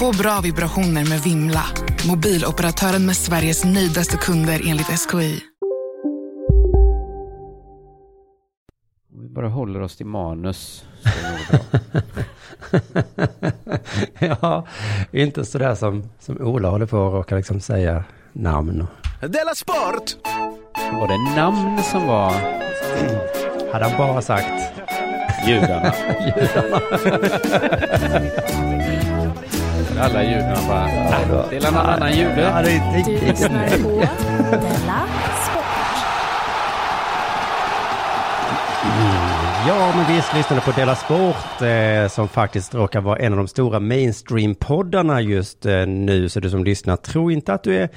Få bra vibrationer med Vimla. Mobiloperatören med Sveriges nöjdaste kunder enligt SKI. Om vi bara håller oss till manus så är det bra. ja, inte sådär som, som Ola håller på och råkar liksom säga namn. Della Sport! Var det namn som var Hade han bara sagt judarna? judarna. Alla judarna bara, "Ah, det är någon annan jude. Ja, det är Du riktigt. lyssnar Della Sport. Ja, men visst lyssnade på Dela Sport eh, som faktiskt råkar vara en av de stora mainstream-poddarna just eh, nu. Så du som lyssnar, tro inte att du är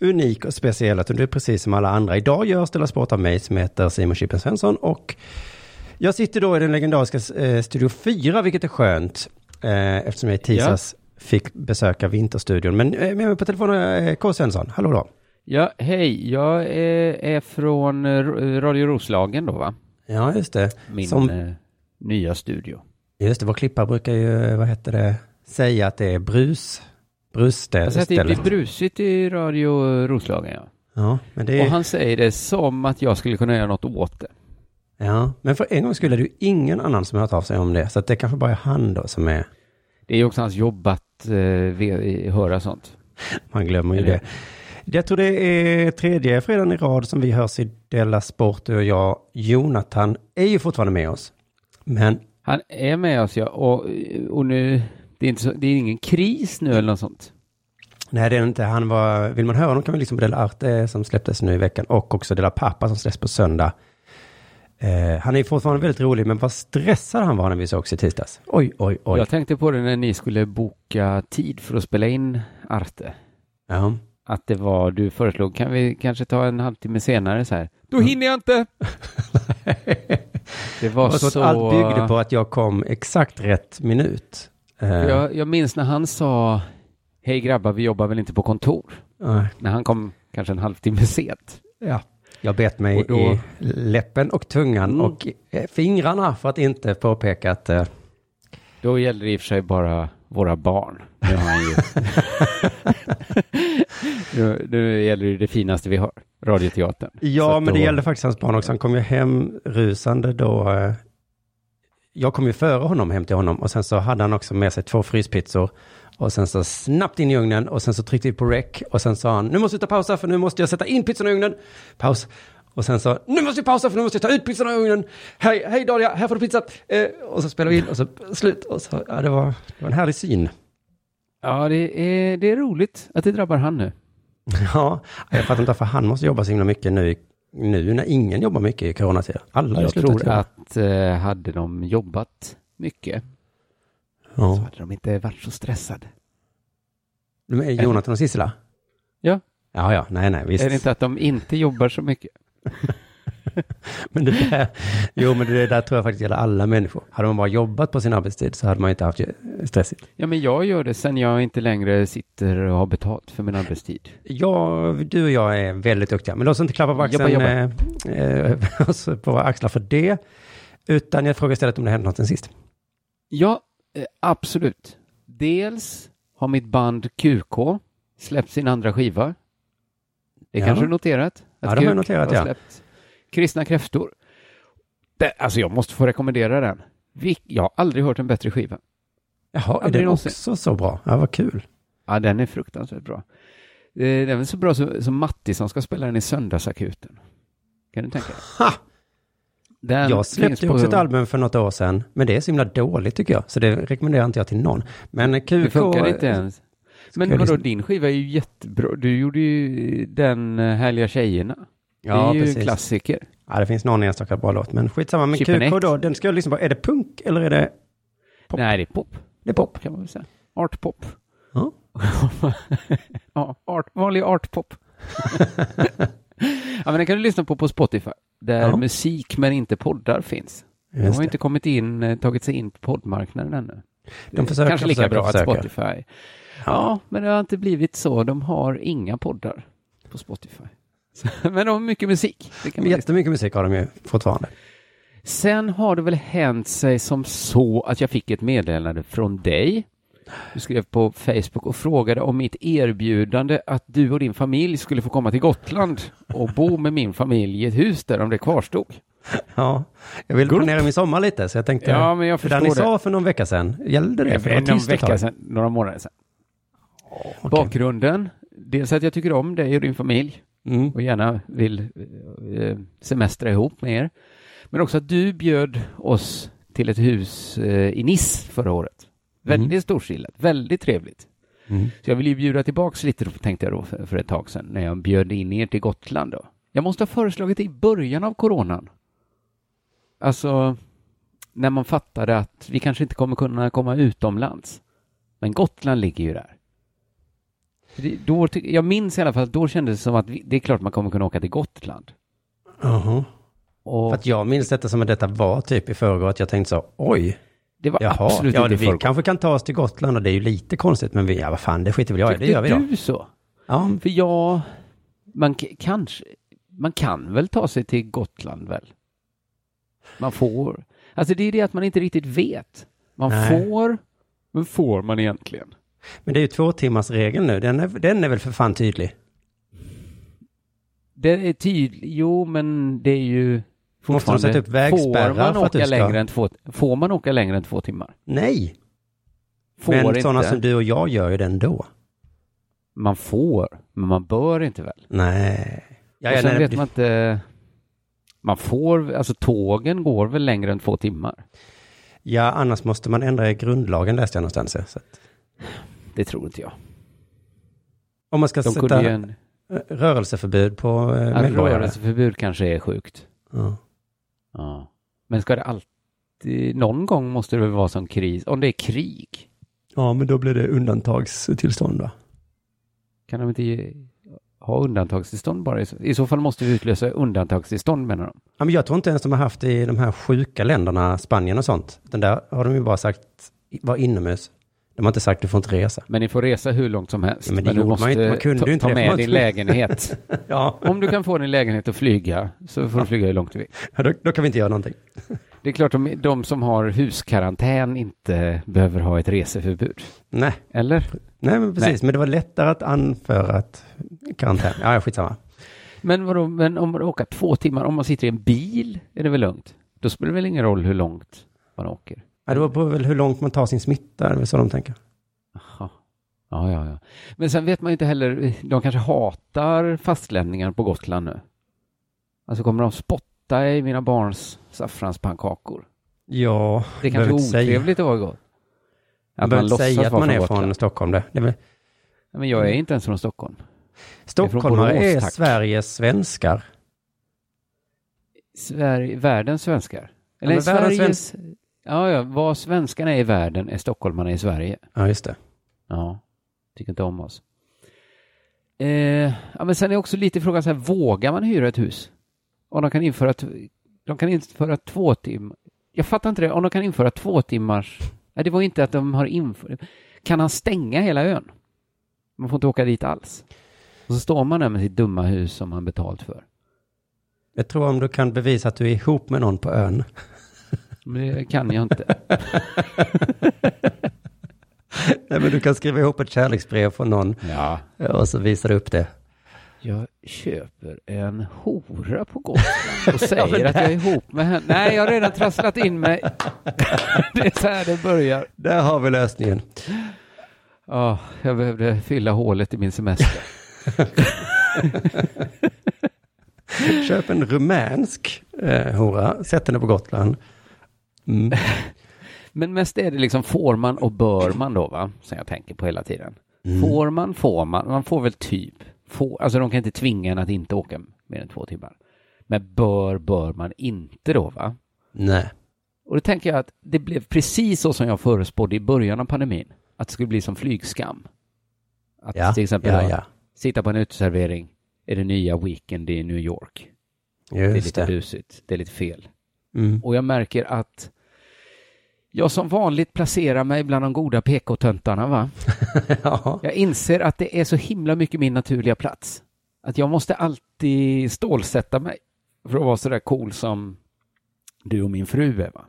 unik och speciell, utan du är precis som alla andra. Idag görs Dela Sport av mig som heter Simon Chippen Svensson och jag sitter då i den legendariska eh, Studio 4, vilket är skönt, eh, eftersom jag i tisdags fick besöka Vinterstudion. Men eh, med mig på telefon jag eh, K. Svensson. Hallå då. Ja, hej, jag är, är från eh, Radio Roslagen då va? Ja, just det. Min Som- eh, nya studio. Just det, vår klippare brukar ju, vad heter det, säga att det är brus, brusställe. Alltså att det blir brusigt i Radio Roslagen ja. Ja, men det Och är, han säger det som att jag skulle kunna göra något åt det. ja, men för en gång skulle det ju ingen annan som har hört av sig om det, så att det kanske bara är han då som är, Det är ju också hans jobb att eh, höra sånt. man glömmer ju det. Jag tror det är tredje fredagen i rad som vi hörs i Della Sport, du och jag. Jonathan är ju fortfarande med oss. Men Han är med oss ja, och, och nu, det är, så, det är ingen kris nu eller något sånt. nej, det är inte, han var, vill man höra honom kan man liksom på Della Arte som släpptes nu i veckan och också Della Pappa som släpps på söndag. Eh, han är fortfarande väldigt rolig, men vad stressad han var när vi sågs i tisdags. Oj, oj, oj. Jag tänkte på det när ni skulle boka tid för att spela in Arte. Ja. Att det var, du föreslog, kan vi kanske ta en halvtimme senare så här? Då hinner jag inte! Det var så så... att allt byggde på att jag kom exakt rätt minut. Eh, Jag, jag minns när han sa, hej grabbar, vi jobbar väl inte på kontor? nej, När han kom kanske en halvtimme sent. ja. Jag bet mig då- i läppen och tungan Mm. och eh, fingrarna för att inte påpeka att eh, Då gäller det i och för sig bara våra barn. Nu har han ju... nu, nu gäller det det finaste vi har, radioteatern. Ja, men det då- gällde faktiskt hans barn också. Han kom ju hem rusande då. eh, Jag kom ju före honom hem till honom och sen så hade han också med sig två fryspizzor. Och sen så snabbt in i ugnen och sen så tryckte vi på rec och sen sa han nu måste vi ta pausa för nu måste jag sätta in pizzorna i ugnen. Paus. Och sen så nu måste vi pausa för nu måste jag ta ut pizzorna i ugnen. Hej, hej Dahlia, här får du pizza. Eh, och så spelar vi in och så slut. Och så, ja, det, var, det var en härlig syn. Ja, det är, det är roligt att det drabbar han nu. Ja, jag fattar inte varför han måste jobba så himla mycket nu, nu när ingen jobbar mycket i coronatider. Alla Jag tror jobba. att eh, hade de jobbat mycket så Ja. hade de inte varit så stressade. De är Jonathan och Sissela? Ja. Ja, ja, nej, nej, visst. Är det inte att de inte jobbar så mycket? Men det där, jo, men det där tror jag faktiskt gäller alla människor. Hade man bara jobbat på sin arbetstid så hade man inte haft stressigt. Ja, men jag gör det sen jag inte längre sitter och har betalt för min arbetstid. Jag, du och jag är väldigt duktiga, men låt oss inte klappa på axeln Jobba, eh, eh, oss på våra axlar för det. Utan jag frågar istället om det hänt något sen sist. Ja, eh, absolut. Dels har mitt band QK släppt sin andra skiva. Det Ja. kanske du noterat? Att Ja, det har jag noterat, har ja. Kristna kräftor. Det, alltså jag måste få rekommendera den. Jag har aldrig hört en bättre skiva. Jaha, är den någonsin. också så bra? Ja, vad kul. Ja, den är fruktansvärt bra. Eh, Den är väl så bra som, som Matti som ska spela den i Söndagsakuten. Kan du tänka dig? Den jag släppte också ett album för något år sedan, men det är så himla dåligt tycker jag. Så det rekommenderar inte jag till någon. Men QK... Det funkar inte ens. Men vadå, lyssna? din skiva är ju jättebra. Du gjorde ju den eh, Härliga Tjejerna. Ja, det är ju precis. en klassiker. Ja, det finns någon enstaka bra låt, men skitsamma. Men Chip QK då, den ska jag lyssna på. Är det punk eller är det... Pop. Nej, det är pop. Det är pop. Kan man väl säga. Artpop. Ja. ja, art, vanlig artpop. ja, men den kan du lyssna på på Spotify. Där Ja. musik men inte poddar finns. De har inte kommit in, eh, tagit sig in på poddmarknaden ännu. De försöker, Kanske lika försöker, bra att försöker. Spotify. Ja, men det har inte blivit så. De har inga poddar på Spotify. Men de har mycket musik. Det kan Jättemycket musik har de ju fortfarande. Sen har det väl hänt sig som så att jag fick ett meddelande från dig. Du skrev på Facebook och frågade om mitt erbjudande att du och din familj skulle få komma till Gotland och bo med min familj i ett hus där om det kvarstod. Ja, jag vill planera min sommar lite, så jag tänkte... Ja, men jag för det ni sa för någon vecka sedan, gällde det? För det någon vecka sedan, några månader sedan. Okej. Bakgrunden, dels att jag tycker om dig och din familj Mm. och gärna vill eh, semestra ihop med er. Men också att du bjöd oss till ett hus eh, i Nice förra året. Väldigt storstilat, väldigt trevligt. Mm. Så jag vill ju bjuda tillbaks lite, tänkte jag då för, för ett tag sedan, när jag bjöd in er till Gotland då. Jag måste ha föreslagit det i början av coronan. Alltså, när man fattade att vi kanske inte kommer kunna komma utomlands. Men Gotland ligger ju där. Det, då, jag minns i alla fall att då kändes det som att vi, det är klart man kommer kunna åka till Gotland. Jaha. Och För att jag minns detta som att detta var typ i förrgår, att jag tänkte så, oj, det var jaha, absolut ja, inte vi kanske kan ta oss till Gotland och det är ju lite konstigt, men vi, ja vad fan, det skiter väl jag i, det gör vi då. du så? Ja, För jag, man kanske, man kan väl ta sig till Gotland väl? Man får. Alltså det är det att man inte riktigt vet. Man Nej. får, men får man egentligen? men det är ju två timmars regeln nu, den är, den är väl för fan tydlig. Det är tydligt, jo men det är ju Måste de sätta upp vägspärrar får man för att du åka ska- längre än två, får man åka längre än två timmar? Nej, Får men inte. sådana som du och jag gör ju den då. Man får, men man bör inte väl? Nej. Ja, och sen nej, vet det- man inte, man får, alltså tågen går väl längre än två timmar? ja, annars måste man ändra i grundlagen läste jag någonstans. Så att, Det tror inte jag. om man ska De sätta en, rörelseförbud på eh, medborgare. rörelseförbud kanske är sjukt. Ja. Ja. Men ska det alltid, någon gång måste det väl vara som kris, om det är krig, ja, men då blir det undantagstillstånd va? kan de inte ge, ha undantagstillstånd bara? I så, I så fall måste vi utlösa undantagstillstånd menar de. Ja, men jag tror inte ens de har haft det i de här sjuka länderna, Spanien och sånt. Den där har de ju bara sagt, var inomhus. De har inte sagt du får inte resa. Men ni får resa hur långt som helst. Ja, men det du gjorde man måste inte. Man kunde ta, inte ta med man din lägenhet. Ja, Om du kan få din lägenhet att flyga så får du flyga hur långt du vill. då, då kan vi inte göra någonting. Det är klart de, de som har huskarantän inte behöver ha ett reseförbud. Nej, Eller? nej men precis. Nej. Men det var lättare att anföra ett karantän. Ja, ja, skitsamma. Men vadå, men om man åker två timmar, om man sitter i en bil är det väl lugnt? Då spelar det väl ingen roll hur långt man åker? Ja, det var på väl hur långt man tar sin smitta, det är så de tänker. Jaha. Ja, ja, ja. Men sen vet man ju inte heller, de kanske hatar fastlänningar på Gotland nu. Alltså kommer de spotta i mina barns saffranspannkakor? Ja, Det är kanske säga- otrevligt att vara gott. Man behöver inte säga att man är Gotland. från Stockholm. Det. Det är väl, Ja, Men jag är inte ens från Stockholm. stockholmare Borås, är tack. Sveriges svenskar. Sverige, världens svenskar. Eller men världens Sveriges... Ja, ja, vad svenskarna är i världen är stockholmarna i Sverige. Ja, just det. Ja, tycker inte om oss. Eh, ja, men sen är också lite frågan så här, vågar man hyra ett hus? Om de kan införa, de kan införa två timmar. Jag fattar inte det, om de kan införa två timmars... Nej, det var inte att de har infört... Kan han stänga hela ön? Man får inte åka dit alls. Och så står man där med sitt dumma hus som man betalt för. Jag tror om du kan bevisa att du är ihop med någon på ön. Men det kan jag inte. Nej, men du kan skriva ihop ett kärleksbrev från någon Ja. och så visar du upp det. Jag köper en hora på Gotland och säger att jag är ihop med henne. Nej, jag har redan trasslat in mig. det är så här det börjar. Där har vi lösningen. Ja, jag behövde fylla hålet i min semester. Köp en rumänsk eh, hora, sätt henne på Gotland. Mm. Men mest är det liksom får man och bör man då va? Som jag tänker på hela tiden. Mm. Får man, får man, man får väl typ. Får, alltså de kan inte tvinga en att inte åka mer än två timmar. Men bör, bör man inte då va? Nej. Och då tänker jag att det blev precis så som jag förutspådde i början av pandemin. Att det skulle bli som flygskam. Att Ja, till exempel ja, ja. sitta på en uteservering är det nya Weekend i New York. det är Just lite det. busigt, det är lite fel. Mm. Och jag märker att jag som vanligt placerar mig bland de goda PK-töntarna va? ja. Jag inser att det är så himla mycket min naturliga plats. Att jag måste alltid stålsätta mig för att vara så där cool som du och min fru är va?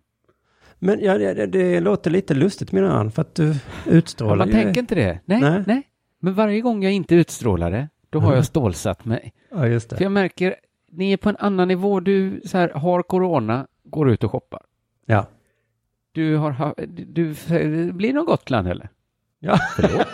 Men ja, det, det- låter lite lustigt menar han, för att du utstrålar Ja, man ju... tänker inte det. Nej, nej, Nej. Men varje gång jag inte utstrålar det, då har jag stålsatt mig. Ja, just För det. jag märker, ni är på en annan nivå. Du så här, har corona, går ut och shoppar. Ja. Du har, ha- du, du, blir det någon Gotland eller? Ja. Förlåt?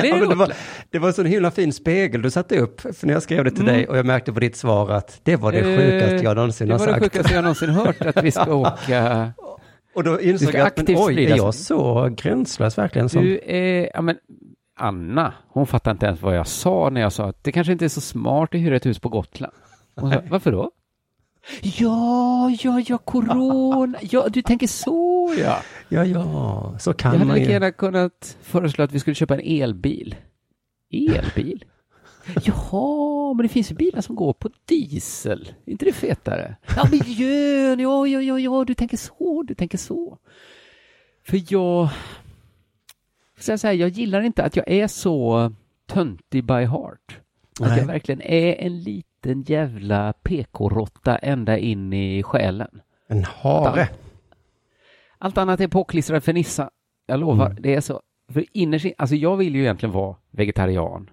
Blir Ja, det men det, var, det var en sån himla fin spegel du satte upp, för när jag skrev det till Mm. dig och jag märkte på ditt svar att det var det Eh, sjukaste jag någonsin Det har var det sagt. sjukaste jag någonsin hört, att vi ska åka. Och då insåg jag att, men, oj, är jag så gränslös verkligen? Som, Du är, ja men, Anna, hon fattar inte ens vad jag sa när jag sa att det kanske inte är så smart att hyra ett hus på Gotland. Hon sa, varför då? Ja, ja, ja, corona. Ja, du tänker så ja. ja, ja, så kan Jag hade man lika ju. gärna kunnat föreslå att vi skulle köpa en elbil. Elbil? Jaha, men det finns ju bilar som går på diesel. Är inte det fetare? Ja, miljön, ja, ja, ja, ja, du tänker så, du tänker så. För jag... Jag säga, jag gillar inte att jag är så töntig by heart. Att Nej. jag verkligen är en liten jävla PK-råtta ända in i själen. En hare. Allt annat är påklistrat för Nissa. Jag lovar, Mm. det är så. För innerst in- alltså jag vill ju egentligen vara vegetarian,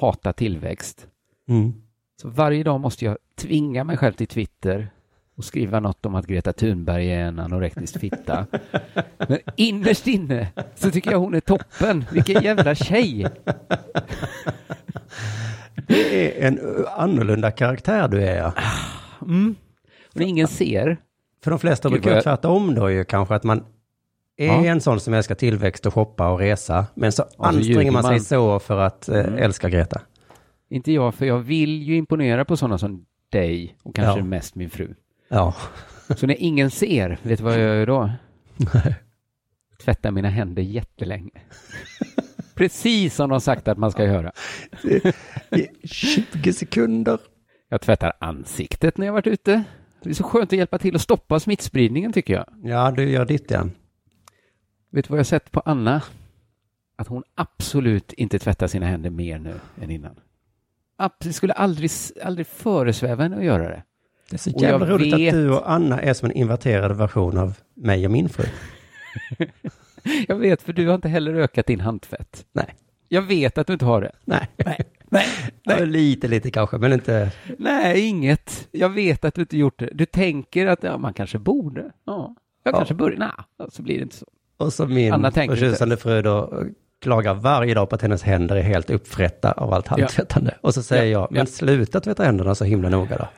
hata tillväxt. Mm. Så varje dag måste jag tvinga mig själv till Twitter och skriva något om att Greta Thunberg är en anorektisk fitta. Men innerst inne så tycker jag hon är toppen. Vilken jävla tjej! Det är en annorlunda karaktär du är. ja. Och ingen ser. För de flesta Gud, brukar jag- tvärtom då ju kanske att man är Ja. en sån som älskar tillväxt och shoppa och resa. Men så Ja, anstränger man sig man. så för att eh, Mm. älska Greta. Inte jag, för jag vill ju imponera på sådana som dig och kanske Ja. mest min fru. Ja. Så när ingen ser, vet du vad jag gör då? Tvättar mina händer jättelänge. Precis som de sagt att man ska göra. I 20 sekunder. Jag tvättar ansiktet när jag varit ute. Det är så skönt att hjälpa till att stoppa smittspridningen tycker jag. Ja, du gör ditt ja. Vet du vad jag sett på Anna? Att hon absolut inte tvättar sina händer mer nu än innan. Det skulle aldrig, aldrig föresväva henne att göra det. Det är så Och jävla roligt vet- att du och Anna är som en inverterad version av mig och min fru. Jag vet, för du har inte heller ökat din handtvätt. Nej. Jag vet att du inte har det. Nej. Nej. Ja, lite, lite kanske, men inte... Nej, inget. Jag vet att du inte gjort det. Du tänker att ja, man kanske borde. Ja, jag Ja. kanske borde. Nej, så blir det inte så. Och så min förtjusande fru då klagar varje dag på att hennes händer är helt uppfrätta av allt handtvättande. Och så säger Ja, jag, men ja. sluta tvätta händerna så himla noga då.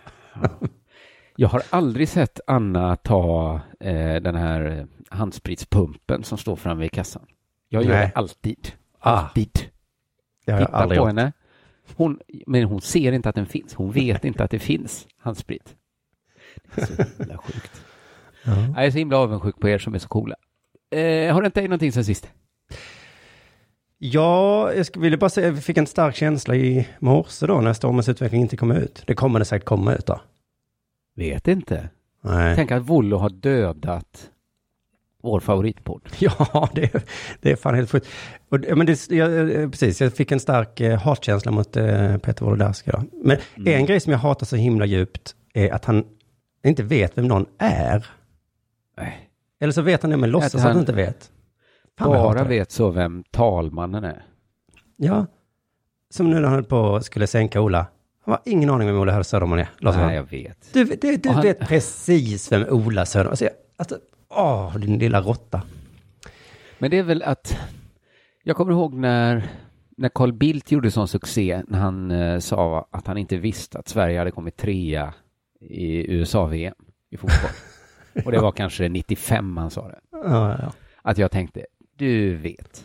Jag har aldrig sett Anna ta eh, den här handspritspumpen som står framme i kassan. Jag gör Nej. det alltid. Ah. Alltid. Tittar aldrig på gjort. henne. Hon, men hon ser inte att den finns. Hon vet inte att det finns handsprit. Det är så himla sjukt. Jag är så himla avundsjuk på er som är så coola. Eh, har det inte hänt någonting sen sist? Ja, jag skulle vilja bara säga, vi fick en stark känsla i morse då när stormens utveckling inte kom ut. Det kommer det säkert komma ut då. Vet inte. Nej. Tänk att Vollo har dödat vår favoritpodd. Ja, det, är- det är fan helt sjukt. Men det, jag, precis, jag fick en stark eh, hatkänsla mot eh, Peter Wolodarski. Men Mm. en grej som jag hatar så himla djupt är att han inte vet vem någon är. Nej. Eller så vet han det men låtsas Att han han inte vet. Fan, Bara vet så vem talmannen är. Ja. Som nu när han höll på skulle sänka Ola. Han har ingen aning vem Ola Höll Söderman är. Nej, jag vet. Du, du, du han- vet precis vem Ola Söderman är. Alltså, åh, din lilla råtta. Men det är väl att jag kommer ihåg när när Carl Bildt gjorde sån succé när han eh, sa att han inte visste att Sverige hade kommit trea i USA-VM i fotboll. Och det var kanske 95 han sa det. Ja, ja. Att jag tänkte, du vet.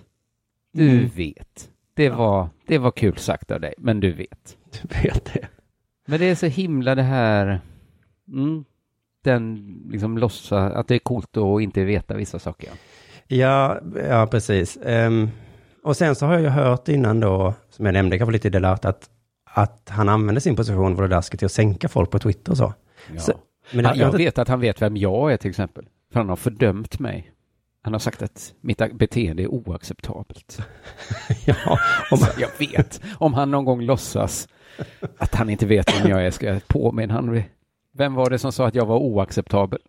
Du Mm. vet. Det var, det var kul sagt av dig, men du vet. Du vet det. Men det är så himla det här, mm, den liksom låtsa, att det är coolt att inte veta vissa saker. Ja, ja precis. Ehm, och sen så har jag ju hört innan då, som jag nämnde kanske lite i Delart, att, att han använder sin position Wolodarski till att sänka folk på Twitter och så. Ja. så men han, jag, jag vet att han vet vem jag är till exempel. För han har fördömt mig. Han har sagt att mitt beteende är oacceptabelt. ja, om, jag vet, om han någon gång låtsas att han inte vet vem jag är, ska jag påminna honom. Vem var det som sa att jag var oacceptabel?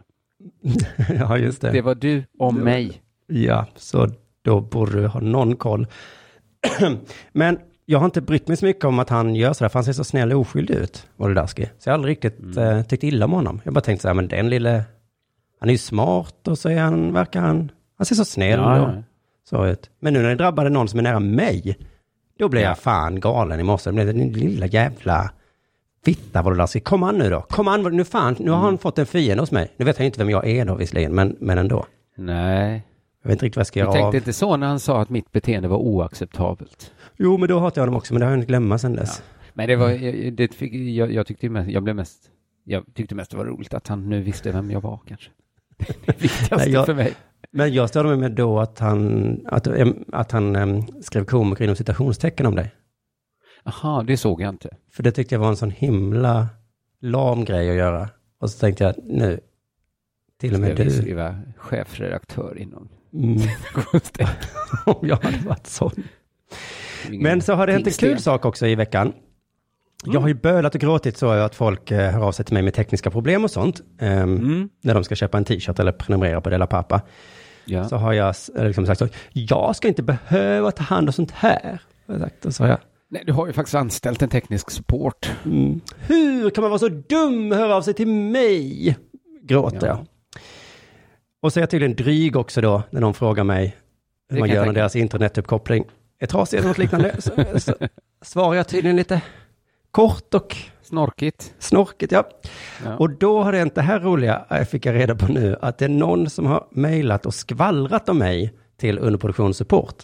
ja, just det. Det var du om mig. Ja, så då borde du ha någon koll. Men jag har inte brytt mig så mycket om att han gör sådär, för han ser så snäll och oskyldig ut, Wolodarski. Så jag har aldrig riktigt Mm. eh, tyckt illa om honom. Jag bara tänkte så här, men den lille, han är ju smart och så är han, verkar han, han ser så snäll Ja, och ja. så ut. Men nu när det drabbade någon som är nära mig, då blev Ja. jag fan galen i morse. Det blev den lilla jävla fitta Wolodarski. Kom an nu då, kom an, nu fan, nu har Mm. han fått en fiende hos mig. Nu vet jag inte vem jag är då visserligen, men, men ändå. Nej, Jag vet inte riktigt vad jag ska jag göra tänkte av. inte så när han sa att mitt beteende var oacceptabelt. Jo, men då hatar jag honom också, men det har jag inte glömma sen dess. Men det var, jag- det fick, jag, jag tyckte mest, jag blev mest, jag tyckte mest det var roligt att han nu visste vem jag var kanske. Det viktigaste Nej, jag- för mig. Men jag störde mig med då att han, att, att han skrev komiker inom citationstecken om dig. Jaha, det såg jag inte. För det tyckte jag var en sån himla lam grej att göra. Och så tänkte jag, att nu, till och med du, skriva chefredaktör inom mm, om jag hade varit sån. Men så har det hänt en kul sak också i veckan. Jag har ju bölat och gråtit så att folk eh, hör av sig till mig med tekniska problem och sånt. ehm, Mm. När de ska köpa en t-shirt eller prenumerera på Dela Pappa. Ja. Så har jag s- liksom sagt så, jag ska inte behöva ta hand om sånt här. Sagt. Och så har jag, Nej, du har ju faktiskt anställt en teknisk support. mm, hur kan man vara så dum och höra av sig till mig? Gråter Ja. jag. Och så är jag tydligen dryg också då, när någon frågar mig hur man gör när deras internetuppkoppling är trasig eller något liknande. så, så svarar jag tydligen lite kort och Snorkigt. snorkigt, ja. Ja. Och då har det hänt det här roliga, eh, fick jag reda på nu, att det är någon som har mejlat och skvallrat om mig till underproduktionssupport.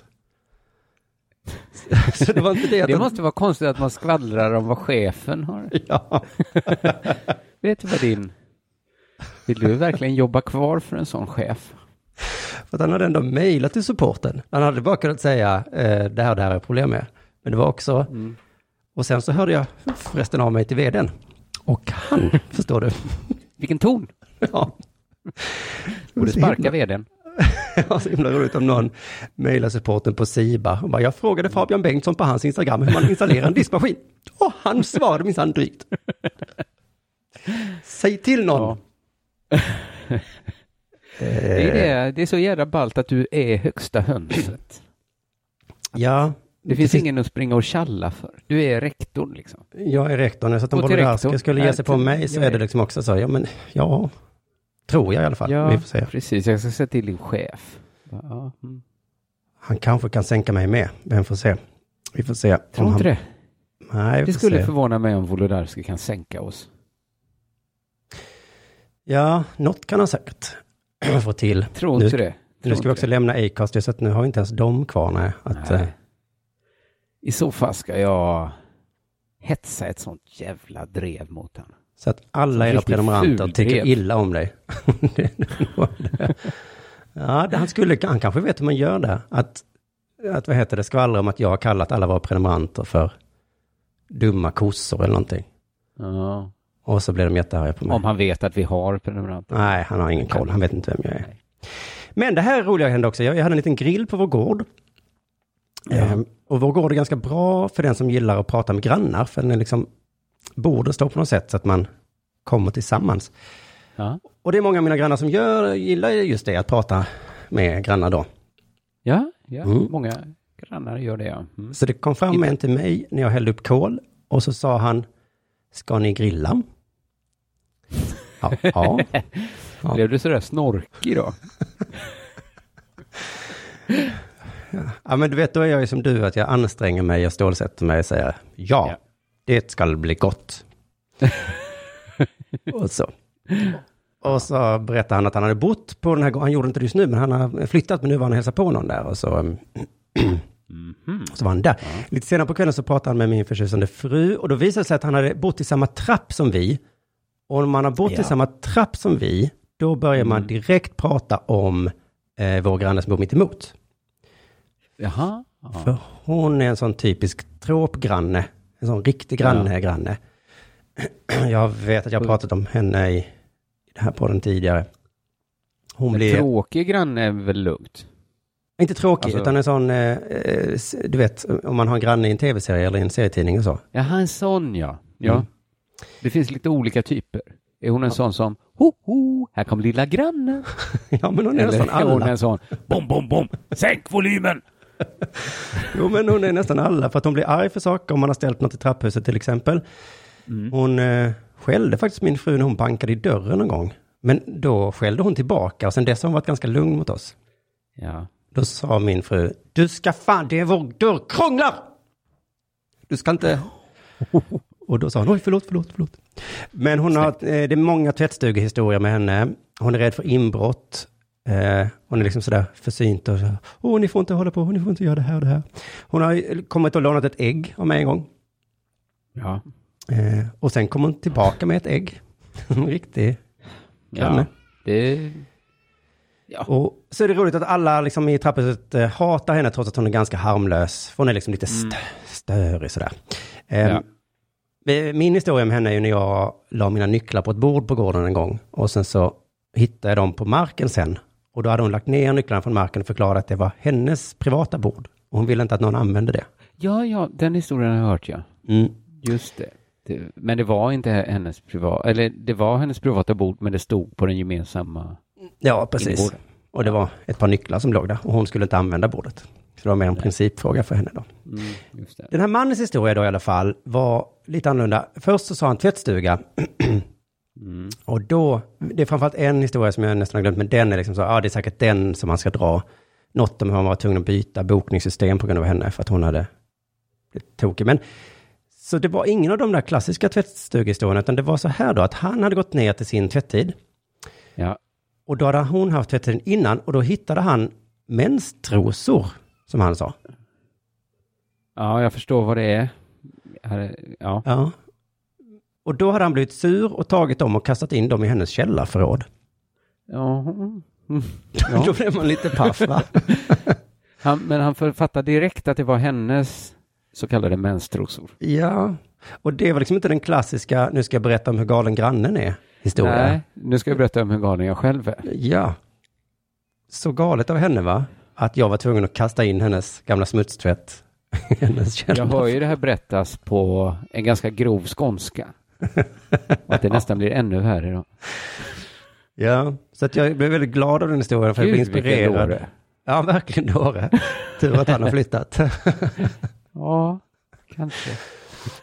Så det var inte det Det de- måste vara konstigt att man skvallrar om vad chefen har. Ja, Vet du vad din... Vill du verkligen jobba kvar för en sån chef? för att han hade ändå mejlat till supporten. Han hade bara kunnat säga, eh, det här, det här är problem med. Men det var också, Mm. Och sen så hörde jag förresten av mig till vdn. Och han, förstår du, Vilken ton! ja. Borde sparka vdn. Var så himla roligt om någon mejlar supporten på Siba och bara, jag frågade Fabian Bengtsson på hans Instagram hur man installerar en diskmaskin. Och han svarade minsann drygt. Säg till någon. Ja. Eh, Det, är det, det är så jävla ballt att du är högsta hönset. Ja, Det finns ingen att springa och tjalla för. Du är rektorn liksom. Jag är rektorn, så att om rektor. skulle ge sig på mig så är det liksom också så, ja men, ja, tror jag i alla fall. Vi får se. precis. Jag ska säga till din chef. Ja, mm. Han kanske kan sänka mig med, vem får se. Vi får se. Tror inte han... det. Nej, vi Det skulle se. förvåna mig om Wolodarski kan sänka oss. Ja, något kan han säkert få till. Tror Nu- inte det. Nu Tror ska vi också det. lämna Acast, så att nu har inte ens de kvar. Nej, att, Nej. I så fall ska jag hetsa ett sånt jävla drev mot honom. så att alla era prenumeranter tycker illa om dig. Ja, han, skulle, han kanske vet hur man gör det. Att, att vad heter det, skvallra om att jag har kallat alla våra prenumeranter för dumma kossor eller någonting. Ja. Och så blir de jättearga på mig. Om han vet att vi har prenumeranter. Nej, han har ingen koll. Han vet inte vem jag är. Nej. Men det här roliga hände också. Jag, jag hade en liten grill på vår gård. Ehm, och vår gård är ganska bra för den som gillar att prata med grannar. För den är liksom, bordet står på något sätt så att man kommer tillsammans. Ja. Och det är många av mina grannar som gör, gillar just det, att prata med grannar då. Ja, ja. Mm. många grannar gör det. Ja. Mm. Så det kom fram en till mig när jag hällde upp kol. Och så sa han, ska ni grilla? Ja, ja. Ja. Blev du sådär snorkig då? Ja, men du vet, då är jag ju som du, att jag anstränger mig och stålsätter mig och säger ja, Ja. det ska bli gott. och så. Och så berättade han att han hade bott på den här gården, han gjorde inte det just nu, men han har flyttat, men nu var han och hälsade på någon där och så, um, så var han där. Lite senare på kvällen så pratade han med min förtjusande fru och då visade det sig att han hade bott i samma trapp som vi. Och om man har bott i Ja. samma trapp som vi, då börjar man direkt prata om eh, vår granne som bor mitt emot. Jaha. Ja. För hon är en sån typisk tråpgranne. En sån riktig granne, granne. Jag vet att jag har pratat om henne i, i den här podden tidigare. Hon En blir, tråkig granne är väl lugnt? inte tråkig, Alltså- utan en sån, eh, eh, du vet, om man har en granne i en tv-serie eller i en serietidning och så. Jaha, en sån ja. Ja. Mm. Det finns lite olika typer. Är hon en sån som, ho, ho, här kommer lilla grannen? Ja, men hon är Eller nästan är hon alla. en sån, bom, bom, bom, sänk volymen! Jo, men hon är nästan alla, för att hon blir arg för saker om man har ställt något i trapphuset till exempel. Mm. Hon eh, skällde faktiskt min fru när hon bankade i dörren en gång. Men då skällde hon tillbaka och sen dess har hon varit ganska lugn mot oss. Ja. Då sa min fru, du ska fan, det är vår dörr krånglar! Du ska inte... Och då sa hon, oj förlåt, förlåt, förlåt. Men hon har, eh, det är många tvättstugehistorier med henne. Hon är rädd för inbrott. Eh, hon är liksom sådär försynt och så, åh ni får inte hålla på, ni får inte göra det här och det här. Hon har kommit och lånat ett ägg av mig en gång. Ja. Eh, och sen kom hon tillbaka med ett ägg. En riktig granne. ja. Det, Och så är det roligt att alla liksom i trapphuset eh, hatar henne trots att hon är ganska harmlös. För hon är liksom lite st- störig sådär. Eh, Ja. Min historia med henne är ju när jag la mina nycklar på ett bord på gården en gång. Och sen så hittade jag dem på marken sen. Och då hade hon lagt ner nycklarna från marken och förklarat att det var hennes privata bord. Och hon ville inte att någon använde det. ja, ja, den historien har jag hört ja. Mm. Just det. det. Men det var inte hennes privata, eller det var hennes privata bord, men det stod på den gemensamma Ja, precis. Inbord. Och det var ett par nycklar som låg där. Och hon skulle inte använda bordet. Så det var mer en principfråga för henne då. Mm, just det. Den här mannens historia då i alla fall var lite annorlunda. Först så sa han tvättstuga. Och då, det är framförallt en historia som jag nästan har glömt, men den är liksom så, ja det är säkert den som man ska dra. Något om hur han var tvungen att byta bokningssystem på grund av henne, för att hon hade blivit tokig. Men så det var ingen av de där klassiska tvättstugehistorierna, utan det var så här då, att han hade gått ner till sin tvättid. Ja. Och då hade hon haft tvättiden innan, och då hittade han menstrosor, som han sa. ja, jag förstår vad det är. Ja. Ja. Och då hade han blivit sur och tagit dem och kastat in dem i hennes källarförråd. Ja. mm. då blev man lite paff va? Han, men han författade direkt att det var hennes så kallade menstrosor. ja, och det var liksom inte den klassiska, nu ska jag berätta om hur galen grannen är, historia. Nej, nu ska jag berätta om hur galen jag själv är. Ja. Så galet av henne va? Att jag var tvungen att kasta in hennes gamla smutstvätt hennes Jag hör ju det här berättas på en ganska grov skånska. Och att det nästan blir ännu värre då. Ja, så att jag blev väldigt glad av den historien för jag blev Gud, inspirerad. dåre. Ja, verkligen dåre. Tur att han har flyttat. Ja, kanske.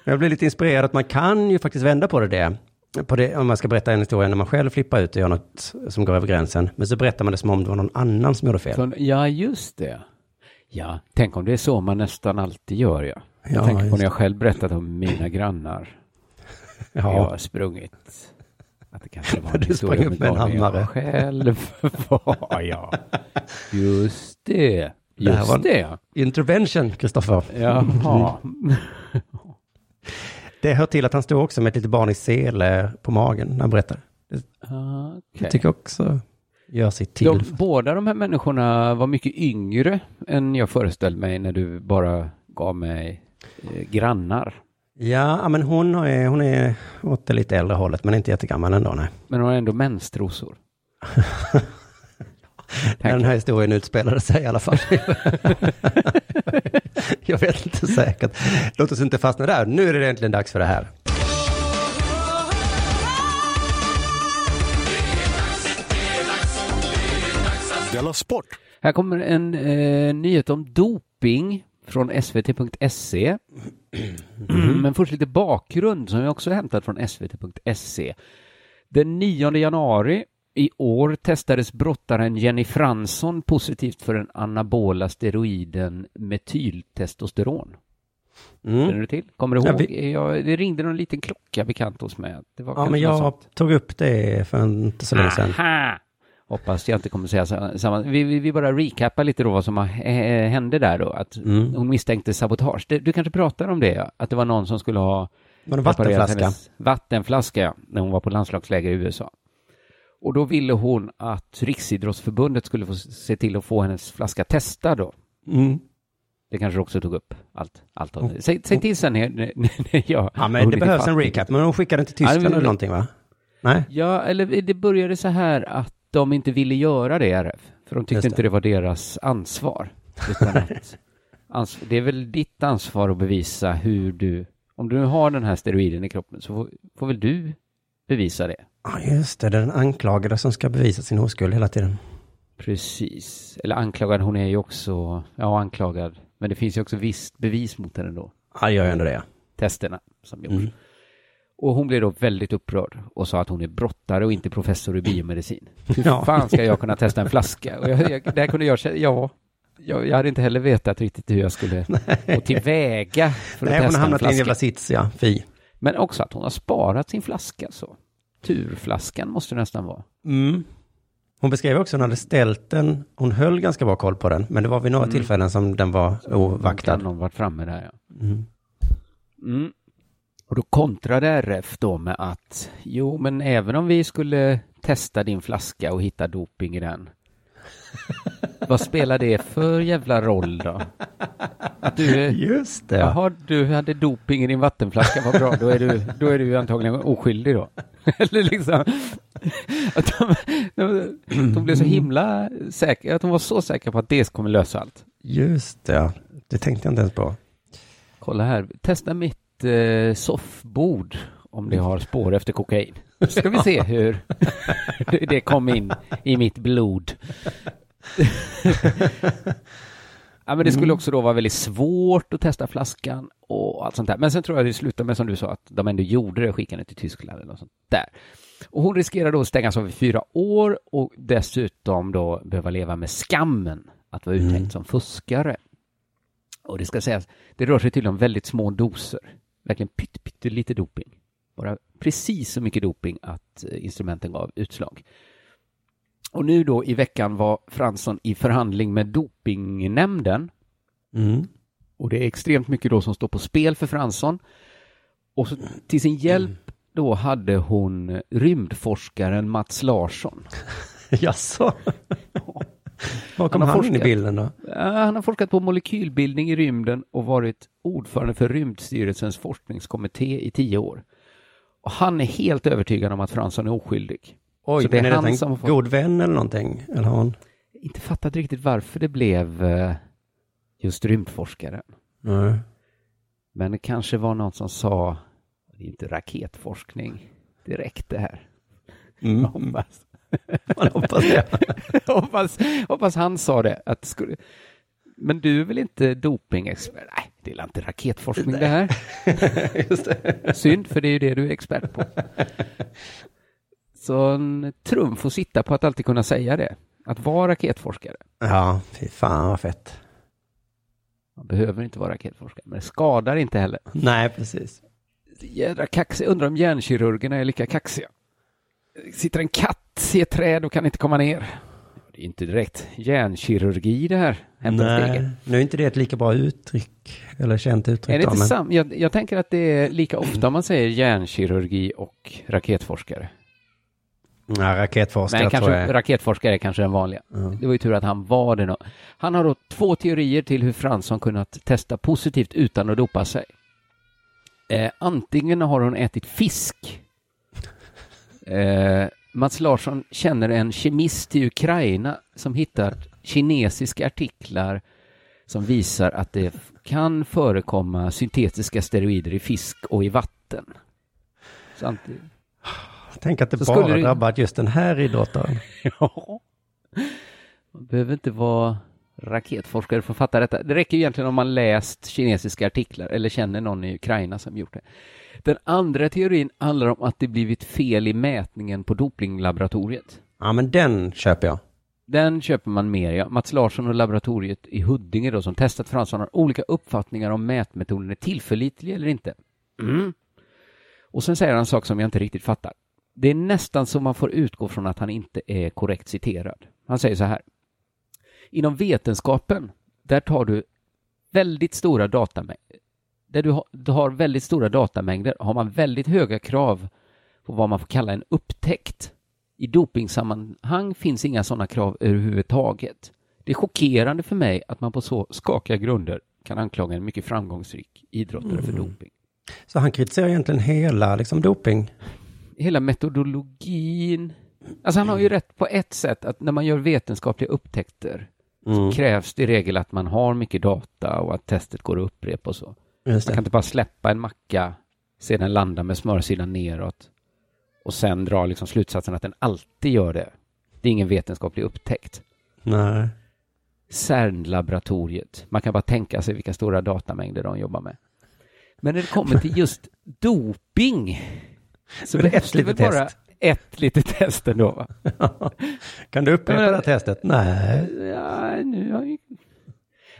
Jag blev lite inspirerad att man kan ju faktiskt vända på det, det. På det om man ska berätta en historia när man själv flippar ut och gör något som går över gränsen. Men så berättar man det som om det var någon annan som gjorde fel. Så, ja, just det. Ja, tänk om det är så man nästan alltid gör, ja. Jag Ja, tänker på när jag själv berättat om mina grannar. Jag Ja, har sprungit. Att det kanske var en Du sprang upp med en jag hammare. Själv var jag. Just det. Det här Just var- det. intervention, Kristoffer. Jaha. Det hör till att han står också med ett litet barn i sele på magen när han berättar. Det Okej. jag tycker också gör sitt till. De, båda de här människorna var mycket yngre än jag föreställde mig när du bara gav mig eh, grannar. Ja, men hon är, hon är åt det lite äldre hållet, men inte jättegammal ändå. Nej. Men hon har ändå menstrosor. När den här historien utspelade sig i alla fall. jag vet inte säkert. Låt oss inte fastna där. Nu är det äntligen dags för det här. Della Sport! Här kommer en eh, nyhet om doping från svt.se. Men först lite bakgrund som jag också hämtat från svt.se. Den 9 januari I år testades brottaren Jenny Fransson positivt för den anabola steroiden metyltestosteron. Mm. Känner du till? Kommer du Ja, ihåg? vi- Jag, det ringde någon liten klocka bekant hos mig. Det var Ja, men jag sånt. tog upp det för inte så länge sedan. Aha! Hoppas jag inte kommer säga sa- samma. Vi, vi, vi bara recapar lite då vad som har- eh, hände där då. Att Mm. hon misstänkte sabotage. Du kanske pratar om det? Ja? Att det var någon som skulle ha Var det vattenflaska? hennes vattenflaska ja, när hon var på landslagsläger i USA. Och då ville hon att Riksidrottsförbundet skulle få se till att få hennes flaska testad då. Mm. Det kanske också tog upp. Allt, allt det. Säg, säg till sen när, när, när jag Ja, men det behövs en recap. Men de skickade inte till Ja, Tyskland vill- eller någonting va? Nej? Ja, eller det började så här att de inte ville göra det, RF. För de tyckte det. inte det var deras ansvar. Ans- det är väl ditt ansvar att bevisa hur du... Om du har den här steroiden i kroppen så får, får väl du bevisa det. Ja, just det. Det är den anklagade som ska bevisa sin oskuld hela tiden. Precis. Eller anklagad, hon är ju också... Ja, anklagad. Men det finns ju också visst bevis mot henne då. Ja, det gör ju ändå det. Testerna som gjorts. Mm. Och hon blev då väldigt upprörd och sa att hon är brottare och inte professor i biomedicin. Hur Ja. fan ska jag kunna testa en flaska? Och jag, jag, där kunde jag känna, ja, jag, jag hade inte heller vetat riktigt hur jag skulle gå tillväga för att Nej, hon har testa en hamnat i en flaska. jävla sits, ja. Fy. Men också att hon har sparat sin flaska så. Turflaskan måste det nästan vara. Mm. Hon beskrev också att hon hade ställt den, hon höll ganska bra koll på den, men det var vid några Mm. tillfällen som den var ovaktad. Kan någon varit framme där ja. Mm. Mm. Och då kontrade RF då med att jo, men även om vi skulle testa din flaska och hitta doping i den. vad spelar det för jävla roll då? Att du, Just det. jaha, du hade doping i din vattenflaska, vad bra, då är du, då är du antagligen oskyldig då. Eller liksom, att de, de, de blev så himla säkra, att de var så säkra på att det kommer lösa allt. Just det. Det tänkte jag inte ens på. Kolla här, testa mitt eh, soffbord om det har spår efter kokain. Så ska vi se hur det kom in i mitt blod. ja, men det skulle också då vara väldigt svårt att testa flaskan och allt sånt där. Men sen tror jag det slutar med som du sa att de ändå gjorde det, skickade det till Tyskland eller något sånt där. Och hon riskerar då att stängas av i fyra år och dessutom då behöva leva med skammen att vara uttänkt som fuskare. Och det ska sägas, det rör sig tydligen om väldigt små doser. Verkligen pytt, pyttelite doping. Bara precis så mycket doping att eh, instrumenten gav utslag. Och nu då i veckan var Fransson i förhandling med dopingnämnden. Mm. Och det är extremt mycket då som står på spel för Fransson. Och så till sin hjälp då hade hon rymdforskaren Mats Larsson. Jaså? Var kom Han han, in i bilden då? Han har forskat på molekylbildning i rymden och varit ordförande för Rymdstyrelsens forskningskommitté i tio år. Och han är helt övertygad om att Fransson är oskyldig. Oj, Så det är är han det som en har fått- god vän eller någonting? Eller har hon? Inte fattat riktigt varför det blev eh, just rymdforskaren. Nej. Men det kanske var någon som sa, det är inte raketforskning direkt det här. Mm. Hoppas. Man hoppas det. hoppas, hoppas han sa det. Att skulle... Men du är väl inte dopingexpert? Nej, det är inte raketforskning det här. Just det. Synd, för det är ju det du är expert på. Så en trumf att sitta på att alltid kunna säga det. Att vara raketforskare. Ja, fy fan vad fett. Man behöver inte vara raketforskare, men det skadar inte heller. Nej, precis. Jädra kaxig. Undrar om hjärnkirurgerna är lika kaxiga. Sitter en katt i ett träd och kan inte komma ner. Det är inte direkt hjärnkirurgi det här. Nej, nu är inte det ett lika bra uttryck, eller känt uttryck. Är det då, inte men- sam? Jag, jag tänker att det är lika ofta man säger hjärnkirurgi och raketforskare. Nej, raketforskare Men tror kanske jag. raketforskare är kanske den vanliga. Ja. Det var ju tur att han var det. Nå. Han har då två teorier till hur Fransson kunnat testa positivt utan att dopa sig. Eh, antingen har hon ätit fisk. Eh, Mats Larsson känner en kemist i Ukraina som hittat kinesiska artiklar som visar att det kan förekomma syntetiska steroider i fisk och i vatten. Samtidigt. Tänk att det Så bara det- drabbat just den här idrottaren. Ja. Man behöver inte vara raketforskare för att fatta detta. Det räcker egentligen om man läst kinesiska artiklar eller känner någon i Ukraina som gjort det. Den andra teorin handlar om att det blivit fel i mätningen på dopinglaboratoriet. Ja, men den köper jag. Den köper man mer, ja. Mats Larsson och laboratoriet i Huddinge då, som testat Fransson har olika uppfattningar om mätmetoden är tillförlitlig eller inte. Mm. Och sen säger han en sak som jag inte riktigt fattar. Det är nästan som man får utgå från att han inte är korrekt citerad. Han säger så här. Inom vetenskapen, där tar du väldigt stora datamängder. Där du har, du har väldigt stora datamängder har man väldigt höga krav på vad man får kalla en upptäckt. I dopingsammanhang finns inga sådana krav överhuvudtaget. Det är chockerande för mig att man på så skakiga grunder kan anklaga en mycket framgångsrik idrottare för doping. Så han kritiserar egentligen hela liksom, doping? Hela metodologin. Alltså han har ju rätt på ett sätt att när man gör vetenskapliga upptäckter Mm. så krävs det i regel att man har mycket data och att testet går att upprepa och så. Man kan inte bara släppa en macka, se den landa med smörsidan neråt och sen dra liksom slutsatsen att den alltid gör det. Det är ingen vetenskaplig upptäckt. Nej. CERN-laboratoriet. Man kan bara tänka sig vilka stora datamängder de jobbar med. Men när det kommer till just doping så behövs det väl bara ett litet test ändå va? Kan du upprepa Men- det testet? Nej. Ja, nu har jag...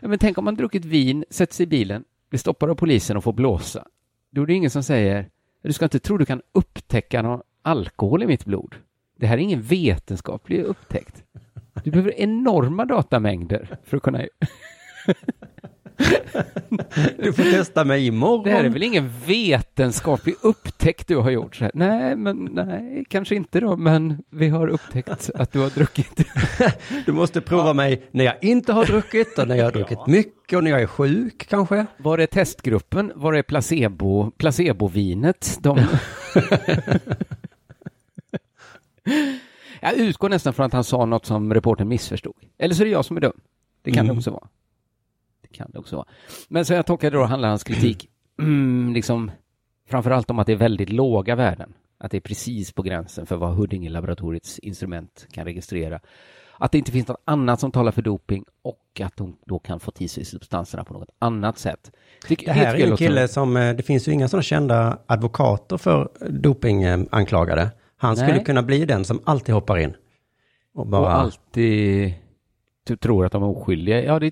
ja, men tänk om man druckit vin, sätter sig i bilen, blir stoppad av polisen och får blåsa. Då är det ingen som säger, du ska inte tro du kan upptäcka någon alkohol i mitt blod. Det här är ingen vetenskaplig upptäckt. Du behöver enorma datamängder för att kunna... Du får testa mig imorgon. Det här är väl ingen vetenskaplig upptäckt du har gjort? Så här, nej, men nej, kanske inte då, men vi har upptäckt att du har druckit. Du måste prova mig när jag inte har druckit och när jag har druckit mycket och när jag är sjuk kanske. Var är testgruppen? Var är placebo, placebovinet? De... jag utgår nästan från att han sa något som reportern missförstod. Eller så är det jag som är dum. Det kan Mm. det också vara. Det kan det också vara. Men så jag tolkade då handlar hans kritik mm, liksom framför om att det är väldigt låga värden. Att det är precis på gränsen för vad Huddinge-laboratoriets instrument kan registrera. Att det inte finns något annat som talar för doping och att de då kan få till sig substanserna på något annat sätt. Tycker- Det här är en kille som, eh, det finns ju inga sådana kända advokater för dopinganklagade. Han skulle Nej. kunna bli den som alltid hoppar in. Och Och bara, alltid du tror att de är oskyldiga. Ja, det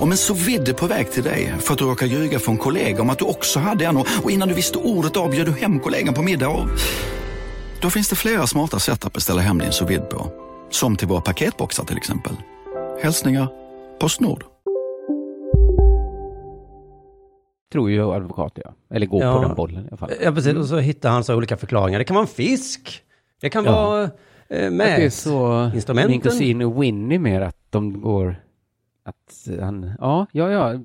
Om en så vidde på väg till dig för att du råkar ljuga från kollega om att du också hade en och innan du visste ordet av du hem kollegan på middag och... Då finns det flera smarta sätt att beställa hem din sous på. Som till våra paketboxar till exempel. Hälsningar Postnord. tror ju advokat, ja. Eller går Ja. på den bollen i alla fall. ja precis, och så hittar han så olika förklaringar. Det kan vara en fisk. Det kan Ja. vara eh, Att det är med så instrumenten. min kusin Winnie mer att de går att han, ja, ja, ja.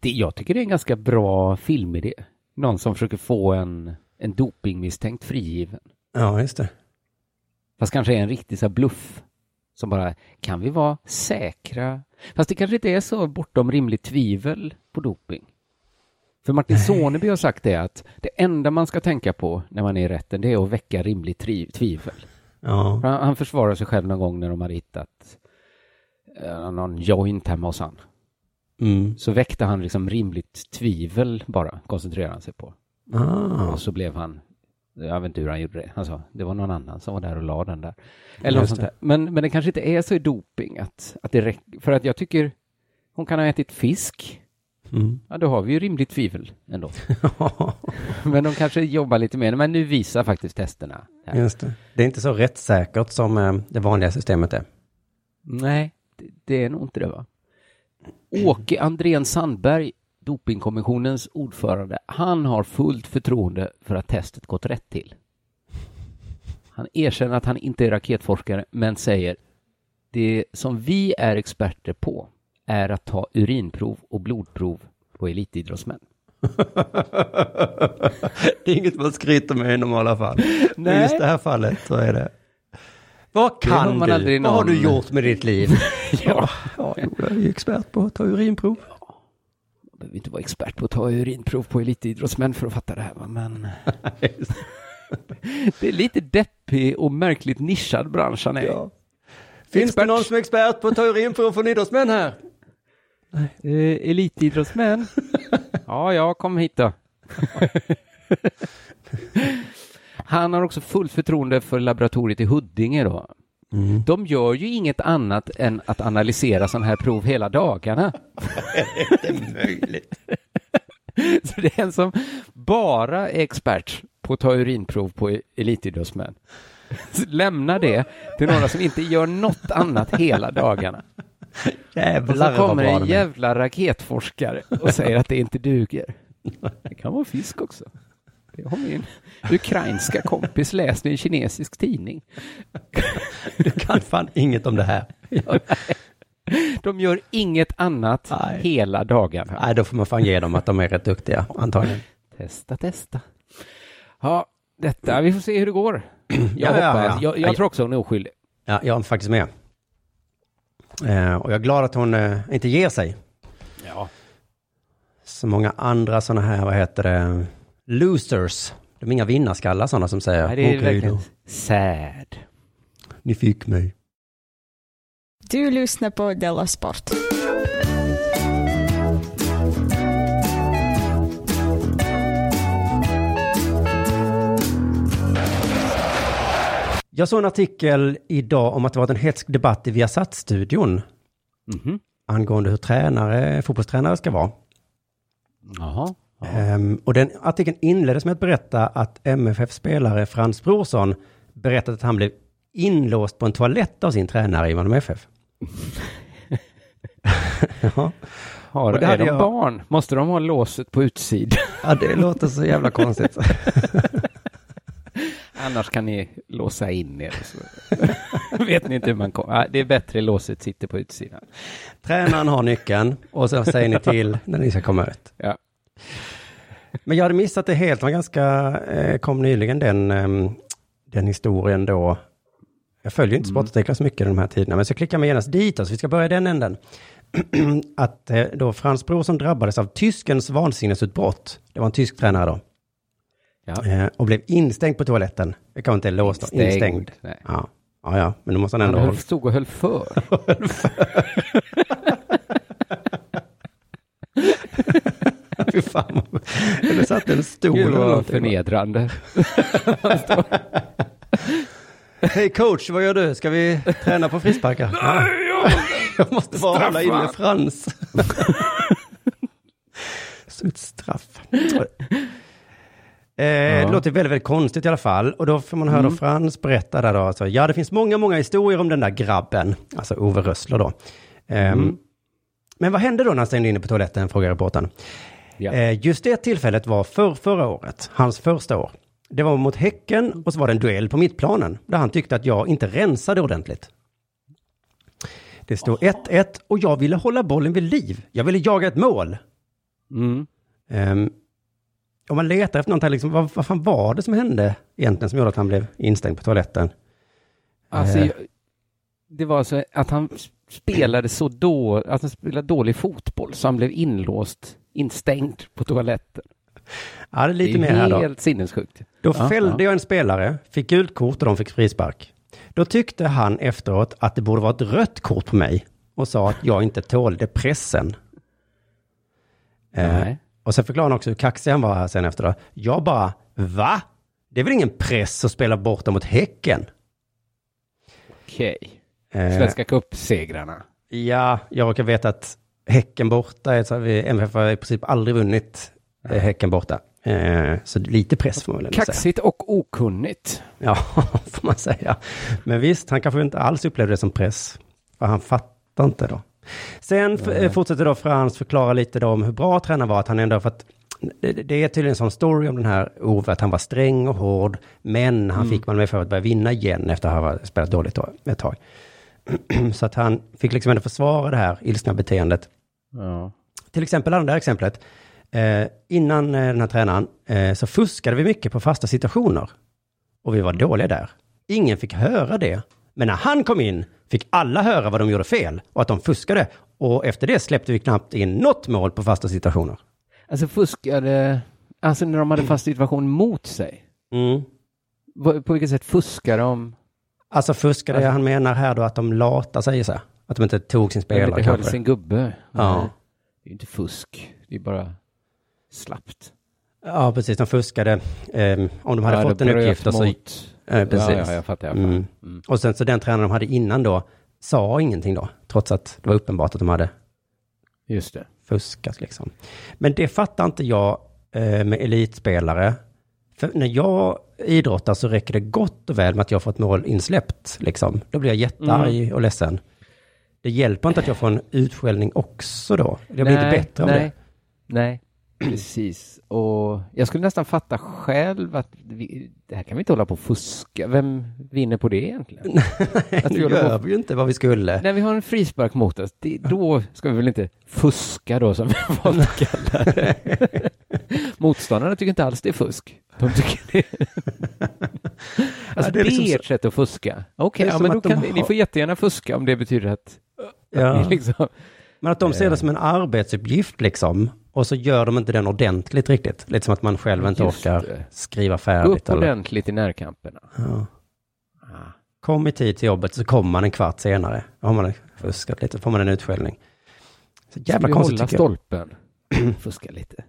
Det, jag tycker det är en ganska bra filmidé. Någon som försöker få en, en dopingmisstänkt frigiven. Ja, just det. Fast kanske är en riktig så här bluff. Som bara, kan vi vara säkra? Fast det kanske inte är så bortom rimligt tvivel på doping. För Martin Soneby har sagt det att det enda man ska tänka på när man är i rätten det är att väcka rimligt tvivel. Ja. Han, han försvarar sig själv någon gång när de hade hittat någon joint hemma hos han. Mm. Så väckte han liksom rimligt tvivel bara, koncentrerade han sig på. Ah. Och så blev han, jag vet inte hur han gjorde det, alltså, det var någon annan som var där och la den där. Eller något sånt där. Men, men det kanske inte är så i doping att, att det räcker, för att jag tycker hon kan ha ätit fisk. Mm. Ja, då har vi ju rimligt tvivel ändå. men de kanske jobbar lite mer, men nu visar faktiskt testerna. här. Just det. Det är inte så rättssäkert som eh, det vanliga systemet är. Nej, det, är nog inte det va? Åke Andrén Sandberg dopingkommissionens ordförande, han har fullt förtroende för att testet gått rätt till. Han erkänner att han inte är raketforskare, men säger det som vi är experter på är att ta urinprov och blodprov på elitidrottsmän. det är inget man skryter med i normala fall. Men Nej. just det här fallet så är det. Vad kan man du? aldrig Vad har du gjort med ditt liv? ja, ja, jag är ju expert på att ta urinprov. Man behöver inte vara expert på att ta urinprov på elitidrottsmän för att fatta det här, men det är lite deppig och märkligt nischad bransch han är. Ja. Finns det någon som är expert på att ta urinprov från idrottsmän här? Eh, elitidrottsmän? ja, ja, kom hit då. Han har också fullt förtroende för laboratoriet i Huddinge då. De gör ju inget annat än att analysera sådana här prov hela dagarna. det är möjligt. Så det är en som bara är expert på att ta urinprov på elitidrottsmän. Lämna det till några som inte gör något annat hela dagarna. Jävlar och så kommer en jävla raketforskare och säger att det inte duger. Det kan vara fisk också. Det har min ukrainska kompis läst i en kinesisk tidning. Du kan fan inget om det här. De gör inget annat hela dagarna. Nej, då får man fan ge dem att de är rätt duktiga, antagligen. Testa, testa. Ja, detta, vi får se hur det går. Jag Ja, ja, hoppas, ja. Jag, jag tror också hon är oskyldig. Ja, jag är faktiskt med. Eh, och jag är glad att hon eh, inte ger sig. Ja. Så många andra sådana här, vad heter det, losers. De är inga vinnarskallar sådana som säger Nej, det är "Okej verkligen då, sad. ni fick mig. Du lyssnar på Della Sport. Jag såg en artikel idag om att det varit en hetsk debatt i Viasat-studion Mhm. angående hur tränare, fotbollstränare ska vara. Jaha. Ehm, och den artikeln inleddes med att berätta att MFF-spelare Frans Brorsson berättade att han blev inlåst på en toalett av sin tränare i Malmö FF. ja. Har, Och det är de jag- barn? Måste de ha låset på utsidan? ja, det låter så jävla konstigt. Annars kan ni låsa in er. Så. Vet ni inte hur man kommer? Det är bättre låset sitter på utsidan. Tränaren har nyckeln och så säger ni till när ni ska komma ut. Ja. Men jag hade missat det helt. Det var ganska, eh, kom nyligen den, ehm, den historien då. Jag följer inte sportartiklar så mycket i de här tiderna, men så klickar man genast dit. Alltså, vi ska börja i den änden. att eh, då Frans Brorsson drabbades av tyskens vansinnesutbrott. Det var en tysk tränare då. Ja. Eh, och blev instängd på toaletten. Det kan inte låst, då. Instängd, instängd. nej. Ja. ja, ja, men då måste han Han ändå höll, hålla... stod och höll för. Fy fan. Eller satt en stol Gud eller någonting. förnedrande. Hej coach, vad gör du? Ska vi träna på frisparkar? Nej, jag måste bara hålla inne Frans. Som ett straff. Eh, Det låter väldigt, väldigt konstigt i alla fall. Och då får man höra då Frans berätta där då. Alltså, ja, det finns många, många historier om den där grabben. Alltså Ove Rössler då. Ehm, Men vad hände då när han stängde inne på toaletten, frågar reportern. Ja. Eh, just det tillfället var för förra året, hans första år. Det var mot Häcken och så var det en duell på mittplanen där han tyckte att jag inte rensade ordentligt. Det stod 1-1 och jag ville hålla bollen vid liv. Jag ville jaga ett mål. Mm. Um, om man letar efter någonting, liksom, vad, vad fan var det som hände egentligen som gjorde att han blev instängd på toaletten? Alltså, jag- det var så att han spelade så då, att han spelade dålig fotboll så han blev inlåst, instängd på toaletten. Ja, det är lite det mer är här då. helt sinnessjukt. Då Ja, fällde ja. jag en spelare, fick gult kort och de fick frispark. Då tyckte han efteråt att det borde vara ett rött kort på mig och sa att jag inte tålde pressen. Eh, och sen förklarade han också hur kaxig han var här sen efter. Då. Jag bara, va? Det är väl ingen press att spela borta mot Häcken? Okej. Eh, Svenska cupsegrarna. Ja, jag råkar veta att Häcken borta, så vi- MFF har i princip aldrig vunnit eh, Häcken borta. Eh, så lite press får man väl ändå säga. Kaxigt och okunnigt. Ja, får man säga. Men visst, han kanske inte alls upplevde det som press. För han fattar inte då. Sen eh, fortsätter då Frans förklara lite då om hur bra tränaren var, att han ändå för att det, det är tydligen en sån story om den här Ove, att han var sträng och hård, men han Mm. fick man med för att börja vinna igen efter att ha spelat dåligt då, ett tag. Så att han fick liksom ändå försvara det här ilskna beteendet. Ja. Till exempel, det här exemplet. Eh, innan eh, den här tränaren eh, så fuskade vi mycket på fasta situationer. Och vi var dåliga där. Ingen fick höra det. Men när han kom in fick alla höra vad de gjorde fel och att de fuskade. Och efter det släppte vi knappt in något mål på fasta situationer. Alltså fuskade, alltså när de hade fast situation mot sig. Mm. På vilket sätt fuskar de? Alltså fuskade, Alltså- han menar här då att de lata sig så. Att de inte tog sin spelare inte kanske. sin gubbe? Ja. Det är inte fusk, det är bara slappt. Ja, precis. De fuskade. ehm, om de hade Ja, fått en uppgift och så... mot- Eh, precis. Ja, ja, jag fattar, jag fattar. Mm. Mm. Och sen så den tränaren de hade innan då sa ingenting då, trots att det var uppenbart att de hade Just det. fuskat liksom. Men det fattar inte jag eh, med elitspelare. För när jag idrottar så räcker det gott och väl med att jag får ett mål insläppt liksom. Då blir jag jättearg Mm. och ledsen. Det hjälper inte att jag får en utskällning också då. Jag blir inte bättre av nej, det. Nej, precis. Och jag skulle nästan fatta själv att vi, det här kan vi inte hålla på och fuska. Vem vinner på det egentligen? att Nu håller på- gör vi ju inte vad vi skulle. När vi har en frispark mot oss, det, då ska vi väl inte fuska då som vi valt att kalla det. Motståndarna tycker inte alls det är fusk. De tycker det Alltså det är liksom det är så- ert sätt att fuska. Okej, är ja, men då kan har- ni får jättegärna fuska om det betyder att... Ja. att liksom, Men att de ser det som en arbetsuppgift liksom. Och så gör de inte den ordentligt riktigt. Lite som att man själv inte Just orkar det. skriva färdigt. upp ordentligt i närkamperna. Ja. Kom i tid till jobbet så kommer man en kvart senare. Då har man fuskat lite, får man en utskällning. Så Ska jävla vi konstigt hålla tycker jag. stolpen? Fuska lite.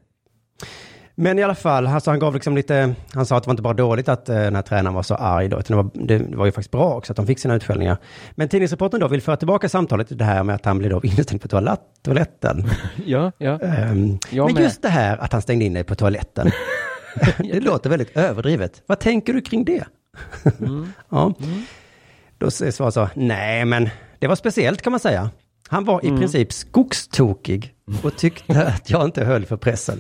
Men i alla fall, alltså han gav liksom lite, han sa att det var inte bara dåligt att eh, den här tränaren var så arg då, utan det var, det, det var ju faktiskt bra också att de fick sina utskällningar. Men tidningsreportern då vill föra tillbaka samtalet till det här med att han blev då instängd på toalett, toaletten. Ja, ja. Jag men med. just det här att han stängde in dig på toaletten, det låter väldigt överdrivet. Vad tänker du kring det? Mm. ja. Då svarade så, nej men det var speciellt kan man säga. Han var i Mm. princip skogstokig och tyckte att jag inte höll för pressen.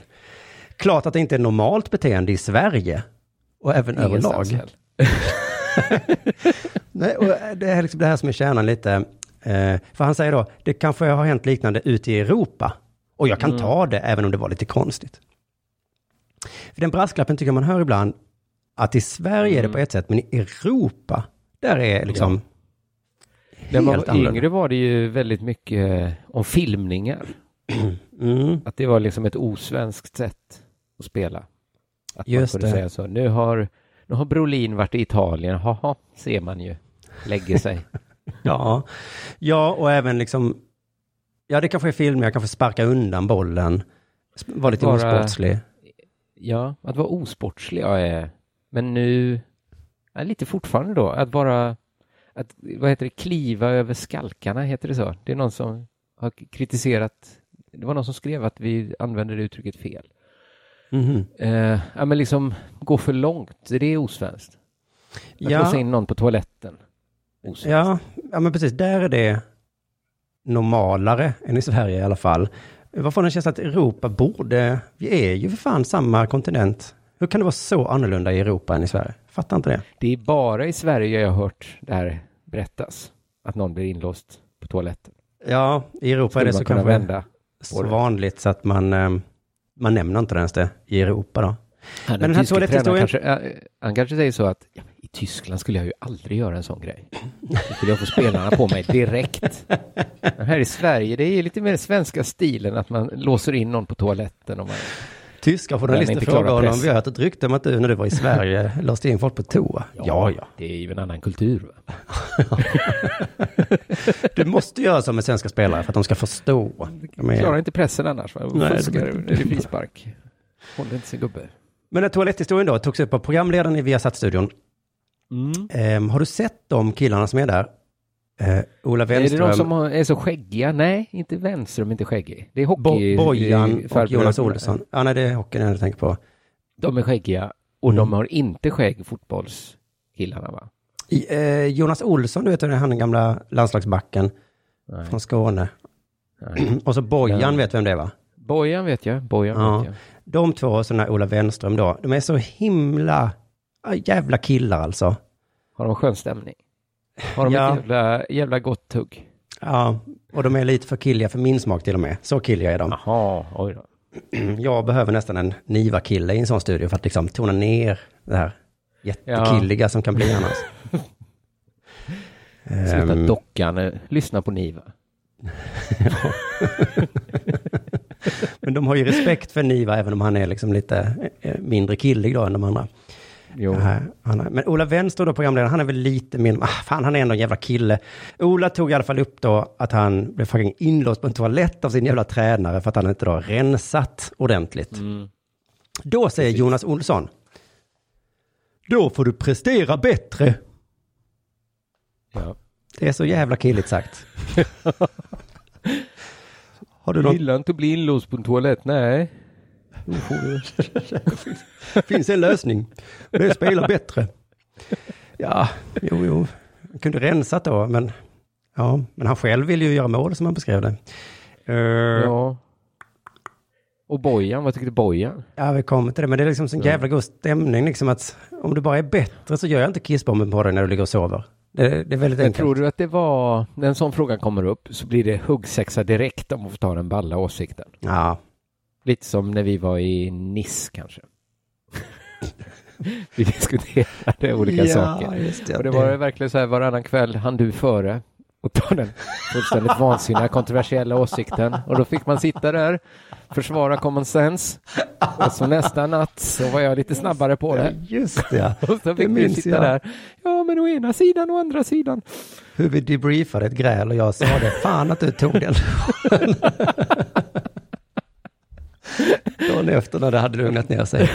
Klart att det inte är normalt beteende i Sverige och även Ingenstans överlag. Nej, och det är liksom det här som är kärnan lite. Eh, för han säger då, det kanske har hänt liknande ute i Europa. Och jag kan Mm. ta det även om det var lite konstigt. För den brasklappen tycker man hör ibland, att i Sverige är det Mm. på ett sätt, men i Europa, där är liksom När man var annorlunda. yngre var det ju väldigt mycket om filmningar. Mm. Att det var liksom ett osvenskt sätt att spela. Att Just man kunde det. säga så. Nu har, nu har Brolin varit i Italien. Haha, ser man ju. Lägger sig. Ja, ja och även liksom, ja det kanske är film, jag kanske sparka undan bollen, var lite Bara- osportslig. ja, att vara osportslig. Ja, är, men nu, ja, lite fortfarande då, att vara, att, vad heter det, kliva över skalkarna, heter det så? Det är någon som har kritiserat, det var någon som skrev att vi använder det uttrycket fel. Mhm. Eh, ja, men liksom gå för långt, det är osvenskt. Att Ja. låsa in någon på toaletten. Osvenskt. Ja, ja, men precis, där är det normalare än i Sverige i alla fall. Vad får den känslan att Europa borde, vi är ju för fan samma kontinent. Hur kan det vara så annorlunda i Europa än i Sverige? Fattar inte det. Det är bara i Sverige jag har hört det här berättas. Att någon blir inlåst på toaletten. Ja, i Europa Skulle är det så kanske vända så det. vanligt så att man, eh, man nämner inte ens det i Europa då. Ja, Men den här toaletthistorien... kanske, han kanske säger så att ja, i Tyskland skulle jag ju aldrig göra en sån grej. Då skulle jag få spelarna på mig direkt. Men här i Sverige, det är lite mer svenska stilen att man låser in någon på toaletten. Och man, Tyska journalister klarar honom, press. vi har hört ett rykte om att du när du var i Sverige låste in folk på toa. Ja, ja. Det är ju en annan kultur. Du måste göra så med svenska spelare för att de ska förstå. De är- Klarar inte pressen annars. Va? Nej, Fuskar det- är frispark. Håller inte sin gubbe. Men den toaletthistorien då togs upp av programledaren i Viasat-studion. Ehm, har du sett de killarna som är där? Eh, Ola Är det Wenström, de som är så skäggiga? Nej, inte Wenström, inte skäggig. Det är Bo- hockey. Bojan eh, och. Jonas Olsson. Ja, nej, det är hockeyn jag tänker på. De är skäggiga och Mm. de har inte skägg, fotbollskillarna va? I, eh, Jonas Olsson, du vet, det är han den gamla landslagsbacken Nej. från Skåne. och så Bojan, Men- vet vem det är va? Bojan vet jag, Bojan Ja. vet jag. De två och sådana Ola Wenström då, de är så himla jävla killar alltså. Har de skön stämning? Har de Ja. ett jävla, jävla gott tugg? Ja, och de är lite för killiga för min smak till och med. Så killiga är de. Jaha, oj då. Jag behöver nästan en Niva-kille i en sån studio för att liksom tona ner det här jättekilliga som kan bli annars. Sluta Ehm, dockan, lyssna på Niva. Men de har ju respekt för Niva även om han är liksom lite eh, mindre killig då än de andra. Jo. Han är, men Ola Wenster då, programledaren, han är väl lite mindre, ah, fan han är ändå en jävla kille. Ola tog i alla fall upp då att han blev fucking inlåst på en toalett av sin jävla tränare för att han inte då rensat ordentligt. Mm. Då säger Jonas Olsson, då får du prestera bättre. Ja. Det är så jävla killigt sagt. Har du något? Gillar inte att bli inlåst på en toalett? Nej. Finns en lösning. Det är spela bättre. Ja, jo, jo. Han kunde rensat då, men ja, men han själv vill ju göra mål som han beskrev det. Eh, Ja. Och Bojan, vad tyckte du Bojan? Ja, vi kommer till det, men det är liksom Ja. jävla god stämning, liksom att om du bara är bättre så gör jag inte kissbomben på dig när du ligger och sover. Det, det är väldigt Men enkelt. tror du att det var, när en sån fråga kommer upp så blir det huggsexa direkt om man får ta den balla åsikten? Ja. Lite som när vi var i Nice kanske. vi diskuterade olika Ja, saker. det, och det det- var verkligen så här varannan kväll hann du före och ta den fullständigt vansinniga kontroversiella åsikten. Och då fick man sitta där, försvara common sense. Och så nästa natt så var jag lite snabbare på det. Just det, ja. Och så fick vi sitta jag. där. Ja, men å ena sidan och andra sidan. Hur vi debriefade ett gräl och jag sa det, fan att du tog den. Dagen efter när det hade lugnat ner sig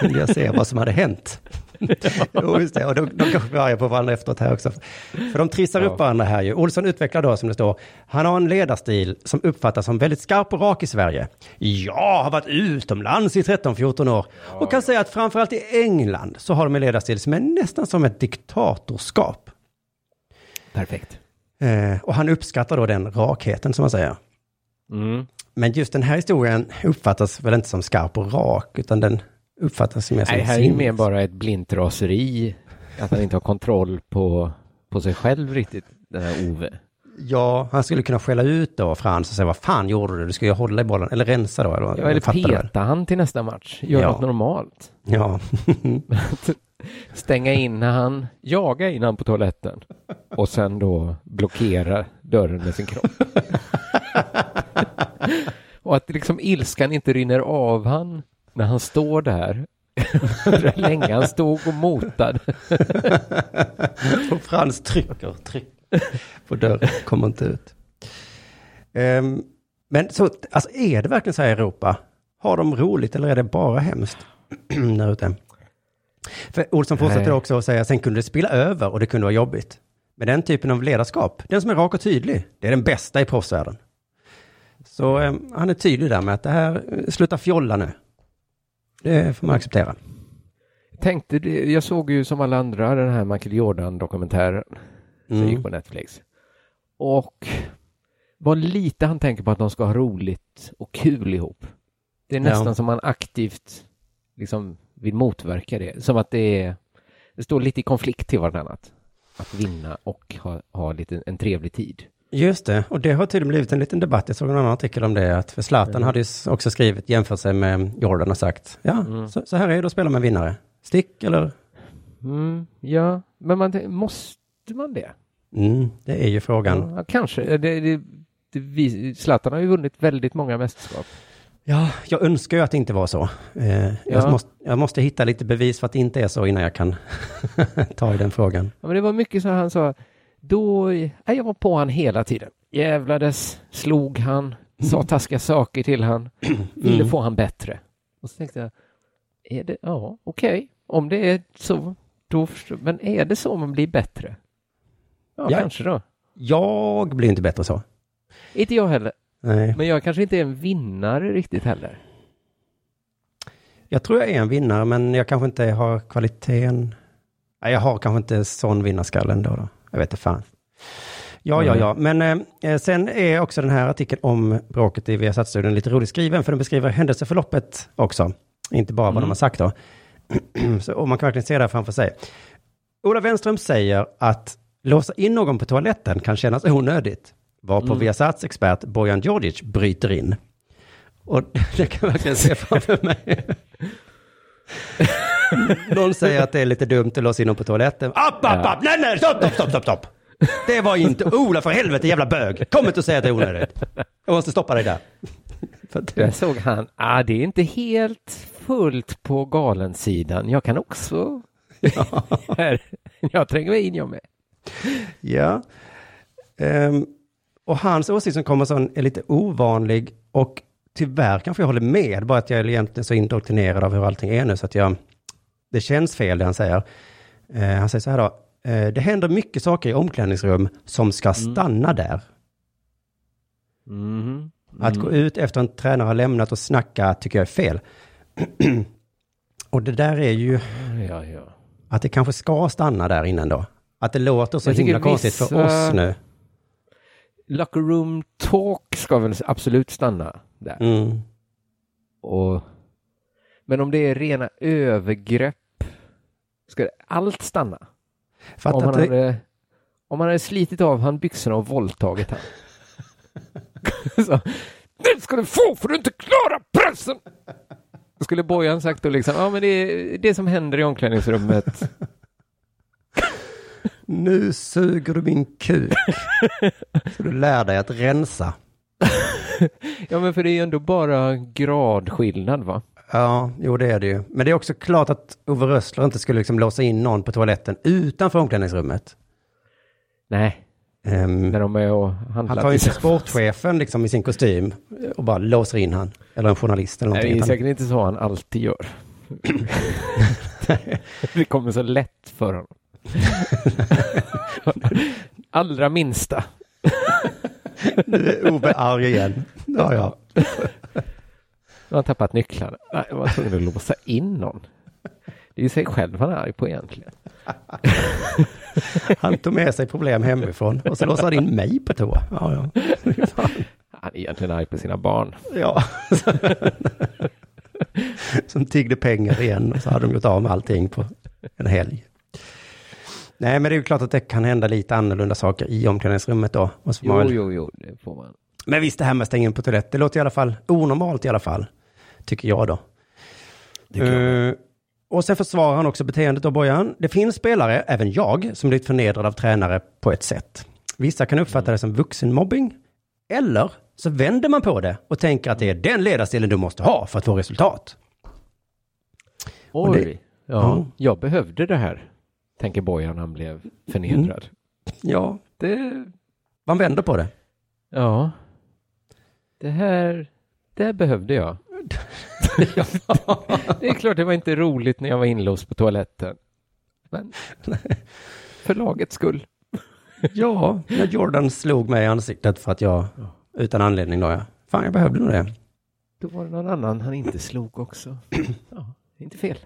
kunde jag se vad som hade hänt. Jo, just det. Och de, de kanske blir arga på varandra efteråt här också. För de trissar Ja. upp varandra här ju. Olsson utvecklar då, som det står, han har en ledarstil som uppfattas som väldigt skarp och rak i Sverige. Jag har varit utomlands i 13-14 år och kan säga att framförallt i England så har de en ledarstil som är nästan som ett diktatorskap. Perfekt. Eh, och han uppskattar då den rakheten som man säger. Mm. Men just den här historien uppfattas väl inte som skarp och rak, utan den uppfattas mer som Nej, här är ju mer bara ett blint raseri. Att han inte har kontroll på, på sig själv riktigt, den här Ove. Ja, han skulle kunna skälla ut då Frans och säga vad fan gjorde du? Du ska ju hålla i bollen, eller rensa då. Eller, Ja, eller peta han till nästa match. Gör Ja. något normalt. Ja. Stänga in när han, jaga in han på toaletten. Och sen då blockera dörren med sin kropp. och att liksom ilskan inte rinner av han när han står där. Hur länge han stod och motade. och Frans trycker, trycker på dörren, kommer inte ut. Ehm, men så, alltså är det verkligen så här i Europa? Har de roligt eller är det bara hemskt där ute? För Olsson fortsätter Nej. också att säga, sen kunde det spilla över och det kunde vara jobbigt. Men den typen av ledarskap, den som är rak och tydlig, det är den bästa i proffsvärlden. Så ehm, han är tydlig där med att det här, eh, sluta fjolla nu. Det får man acceptera. Tänkte jag såg ju som alla andra den här Michael Jordan-dokumentären som Mm. gick på Netflix. Och vad lite han tänker på att de ska ha roligt och kul ihop. Det är Ja. nästan som man aktivt liksom vill motverka det. Som att det är, det står lite i konflikt till vartannat. Att vinna och ha, ha lite, en trevlig tid. Just det, och det har tydligen blivit en liten debatt. Jag såg en annan artikel om det, att för Zlatan Mm. hade ju också skrivit, jämfört sig med Jordan och sagt, ja, Mm. så, så här är det att spela med vinnare. Stick eller? Mm, ja, men man, måste man det? Mm, det är ju frågan. Ja, kanske. Det, det, det, vi, Zlatan har ju vunnit väldigt många mästerskap. Ja, jag önskar ju att det inte var så. Eh, jag, Ja. måste, jag måste hitta lite bevis för att det inte är så innan jag kan ta i den frågan. Ja, men det var mycket så han sa, då, jag var på han hela tiden. Jävlades, slog han, sa taskiga saker till han, ville Mm. få han bättre. Och så tänkte jag, är det, ja, okej, om det är så, då förstår, men är det så man blir bättre? Ja, Ja. kanske då. Jag blir inte bättre så. Inte jag heller. Nej. Men jag kanske inte är en vinnare riktigt heller. Jag tror jag är en vinnare, men jag kanske inte har kvaliteten. Nej, jag har kanske inte sån vinnarskalle ändå. Då. Jag vet inte fan. Ja, ja, ja. Men eh, sen är också den här artikeln om bråket i Viasat-studion lite roligt skriven, för den beskriver händelseförloppet också. Inte bara vad Mm. de har sagt då. Så, och man kan verkligen se det här framför sig. Ola Wenström säger att låsa in någon på toaletten kan kännas onödigt. Varpå Mm. Viasats expert Bojan Djordjic bryter in. Och det kan jag verkligen se framför mig. Någon säger att det är lite dumt att låsa in någon på toaletten. App, app, app! Nej, nej, stopp, stopp, stopp, stopp! Det var inte Ola, för helvete, jävla bög! Kom inte och säg att det är onödigt. Jag måste stoppa dig där. Jag såg han, ah, det är inte helt fullt på galensidan. Jag kan också... Här. Jag tränger mig in jag med. Ja. Ehm, och hans åsikt som kommer sån är lite ovanlig och tyvärr kanske jag håller med, bara att jag är egentligen så indoktrinerad av hur allting är nu så att jag, det känns fel det han säger. Eh, han säger så här då, eh, det händer mycket saker i omklädningsrum som ska stanna där. Mhm. Att gå ut efter en tränare har lämnat och snacka tycker jag är fel. och det där är ju Ja, ja. att det kanske ska stanna där innan då. Att det låter så Jag himla konstigt för oss nu. Locker room talk ska väl absolut stanna där. Mm. Och, men om det är rena övergrepp, ska allt stanna? Fatta om, han det- hade, om han hade slitit av han byxorna och våldtagit han. Så, det ska du få för du inte klarar pressen! Då skulle Bojan sagt då liksom, ja men det är det som händer i omklädningsrummet. Nu suger du min kuk. Så du lär dig att rensa. ja men för det är ju ändå bara gradskillnad va? Ja, jo det är det ju. Men det är också klart att Ove Rössler inte skulle liksom låsa in någon på toaletten utanför omklädningsrummet. Nej. Ehm, När de är och handlar han tar ju inte sportchefen liksom i sin kostym och bara låser in han. Eller en journalist eller Nej, någonting. det är säkert inte så han alltid gör. det kommer så lätt för honom. Allra minsta. Nu är Ove arg igen. Ja, ja. Nu har han tappat nycklarna. Nej, Jag var tvungen att låsa in någon. Det är ju sig själv han är arg på egentligen. Han tog med sig problem hemifrån och så låser han in mig på toa. Ja, ja. Han är egentligen arg på sina barn. Ja. Som tiggde pengar igen och så hade de gjort av med allting på en helg. Nej, men det är ju klart att det kan hända lite annorlunda saker i omklädningsrummet då. Måste man Jo, väl- jo, jo, det får man. Men visst, det här med att stänga in på toalett, det låter i alla fall onormalt i alla fall. Tycker jag då. Eh, och sen försvarar han också beteendet då, Bojan. Det finns spelare, även jag, som blivit förnedrad av tränare på ett sätt. Vissa kan uppfatta det som vuxenmobbing. Eller så vänder man på det och tänker att det är den ledarstilen du måste ha för att få resultat. Oj. det- ja, Ja. jag behövde det här. Tänker Bojan han blev förnedrad. Ja, det... Man vänder på det. Ja. Det här, det här behövde jag. det är klart det var inte roligt när jag var inlåst på toaletten. Men för lagets skull. Ja, när Jordan slog mig i ansiktet för att jag, utan anledning då, ja. Fan, jag behövde nog det. Då var det någon annan han inte slog också. Ja, inte fel.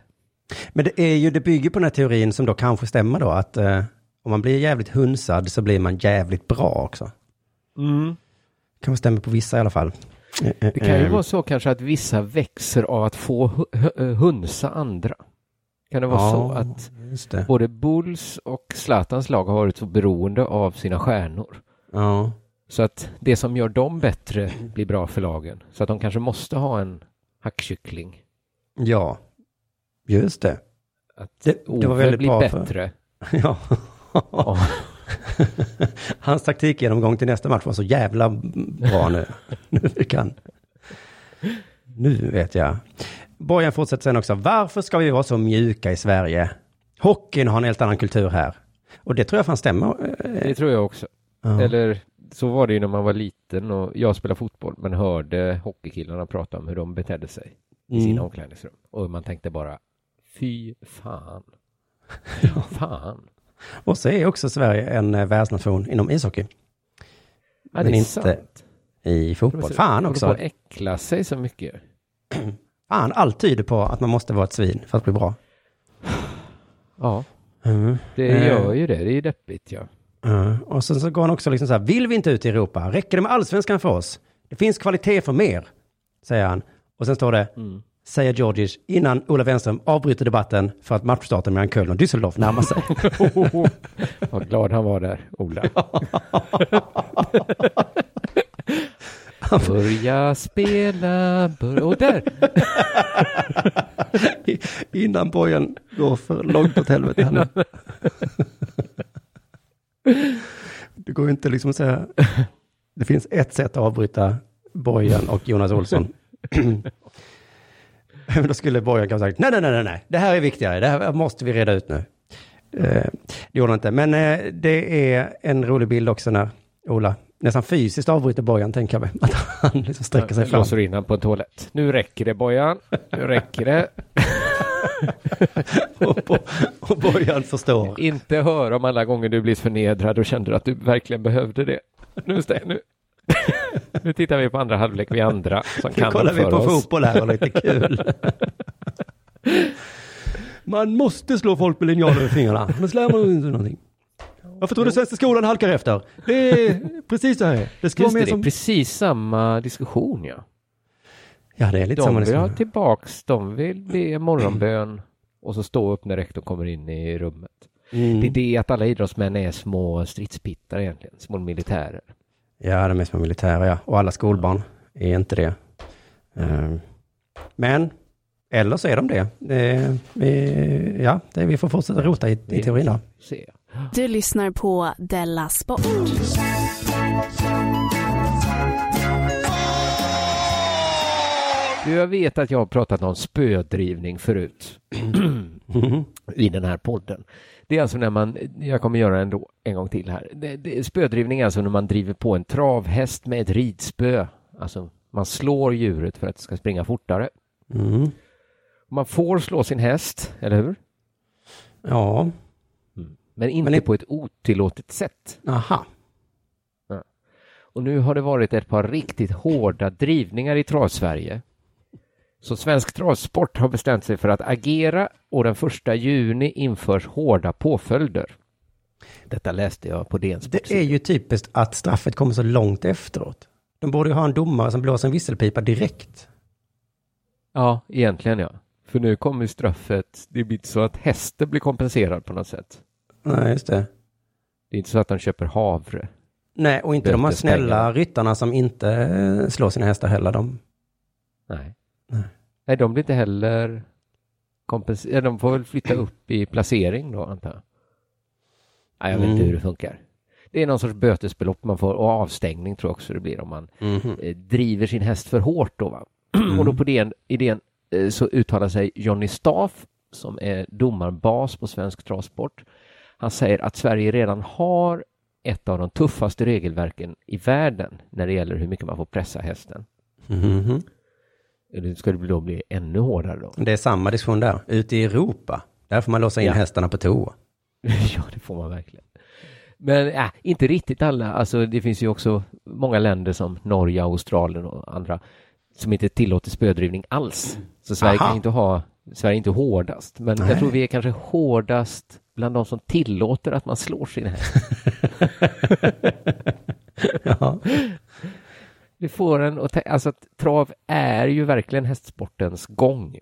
Men det är ju, det bygger på den här teorin som då kanske stämmer då, att eh, om man blir jävligt hunsad så blir man jävligt bra också. Mm. Kanske stämmer på vissa i alla fall. Eh, Det kan ju eh, vara så kanske att vissa växer av att få hu- hu- hunsa andra. Kan det vara Ja, så att både Bulls och Zlatans lag har varit så beroende av sina stjärnor? Ja. Så att det som gör dem bättre blir bra för lagen. Så att de kanske måste ha en hackkyckling. Ja, just det. Att Det, det var väldigt blir bra bättre. För... Ja. Hans taktikgenomgång till nästa match var så jävla bra nu. nu han. Nu vet jag. Bojan fortsätter sen också. Varför ska vi vara så mjuka i Sverige? Hockeyn har en helt annan kultur här. Och det tror jag fan stämmer. Det tror jag också. Ja. Eller så var det ju när man var liten och jag spelade fotboll men hörde hockeykillarna prata om hur de betedde sig i Mm. sina omklädningsrum. Och man tänkte bara, fy fan. Fan. Och så är också Sverige en eh, världsnation inom ishockey. Ja, Men inte sant. i fotboll. Fan också. att äckla sig så mycket. Fan, allt tyder på att man måste vara ett svin för att bli bra. Ja, Mm. det Eh, gör ju det. Det är ju deppigt ja. Ja, och sen så går han också liksom så här, vill vi inte ut i Europa? Räcker det med allsvenskan för oss? Det finns kvalitet för mer, säger han. Och sen står det, Mm. Säger Georgic innan Ola Wenström avbryter debatten för att matchstarten mellan Köln och Düsseldorf närmar sig. Vad glad han var där, Ola. Börja spela, börja... Och där! innan Bojan går för långt åt helvete. nu. Det går ju inte liksom att säga, det finns ett sätt att avbryta Bojan och Jonas Olsson. Men Då skulle Bojan kanske sagt, nej, nej, nej, nej, det här är viktigare, det här måste vi reda ut nu. Eh, det gjorde han inte, men eh, det är en rolig bild också när Ola nästan fysiskt avbryter Bojan, tänker jag mig. Att han liksom sträcker sig fram. Låser in han på en toalett. Nu räcker det Bojan. Nu räcker det. och, Bo- och Bojan förstår. Inte höra om alla gånger du blivit förnedrad och kände att du verkligen behövde det. Nu, stä- nu. nu tittar vi på andra halvlek, vi andra som Nu kan kollar vi på oss. fotboll här och lite kul. Man måste slå folk med linjal över fingrarna, annars lär man inte någonting. Varför tror du svenska skolan halkar efter? Det är precis så här. Det ska Just vara det, mer det är som... precis samma diskussion ja. Ja, det är lite de samma vill ha diskussion. tillbaks, de vill be morgonbön och så stå upp när rektorn kommer in i rummet. Mm. Det är det att alla idrottsmän är små stridspittar egentligen, små militärer. Ja, de är som militära, ja. Och alla skolbarn är inte det. Ehm, Men, eller så är de det. vi, ja, det, vi får fortsätta rota i, i teorin då. Du lyssnar på Della Sport. Du, jag vet att jag har pratat om spödrivning förut i den här podden. Det är alltså när man, jag kommer göra det ändå en gång till här. Det, det, spödrivning är alltså när man driver på en travhäst med ett ridspö. Alltså man slår djuret för att det ska springa fortare. Mm. Man får slå sin häst, eller hur? Ja, Men inte Men i- på ett otillåtet sätt. aha. Ja. Och nu har det varit ett par riktigt hårda drivningar i travsverige. Så Svensk Travsport har bestämt sig för att agera och den första juni införs hårda påföljder. Detta läste jag på DN Det är ju typiskt att straffet kommer så långt efteråt. De borde ju ha en domare som blåser en visselpipa direkt. Ja, egentligen ja. För nu kommer ju straffet, det blir inte så att hästen blir kompenserad på något sätt. Nej, just det. Det är inte så att de köper havre. Nej, och inte de här snälla ryttarna som inte slår sina hästar heller. De... Nej. Nej. Nej, de blir inte heller kompenserade. De får väl flytta upp i placering då, antar jag. Nej, jag vet inte Mm. hur det funkar. Det är någon sorts bötesbelopp man får och avstängning tror jag också det blir om man eh, driver sin häst för hårt då. Va? Mm. Och då på den idén eh, så uttalar sig Johnny Staff som är domarbas på Svensk Travsport. Han säger att Sverige redan har ett av de tuffaste regelverken i världen när det gäller hur mycket man får pressa hästen. Mhm. Ska det då bli ännu hårdare då? Det är samma diskussion där. Ute i Europa, där får man låsa in Ja. hästarna på toa. ja, det får man verkligen. Men äh, inte riktigt alla. Alltså, det finns ju också många länder som Norge, Australien och andra som inte tillåter spödrivning alls. Så Sverige Aha. kan inte ha, Sverige är inte hårdast. Men Nej. jag tror vi är kanske hårdast bland de som tillåter att man slår sin häst. ja. Det får en att, alltså att trav är ju verkligen hästsportens gång.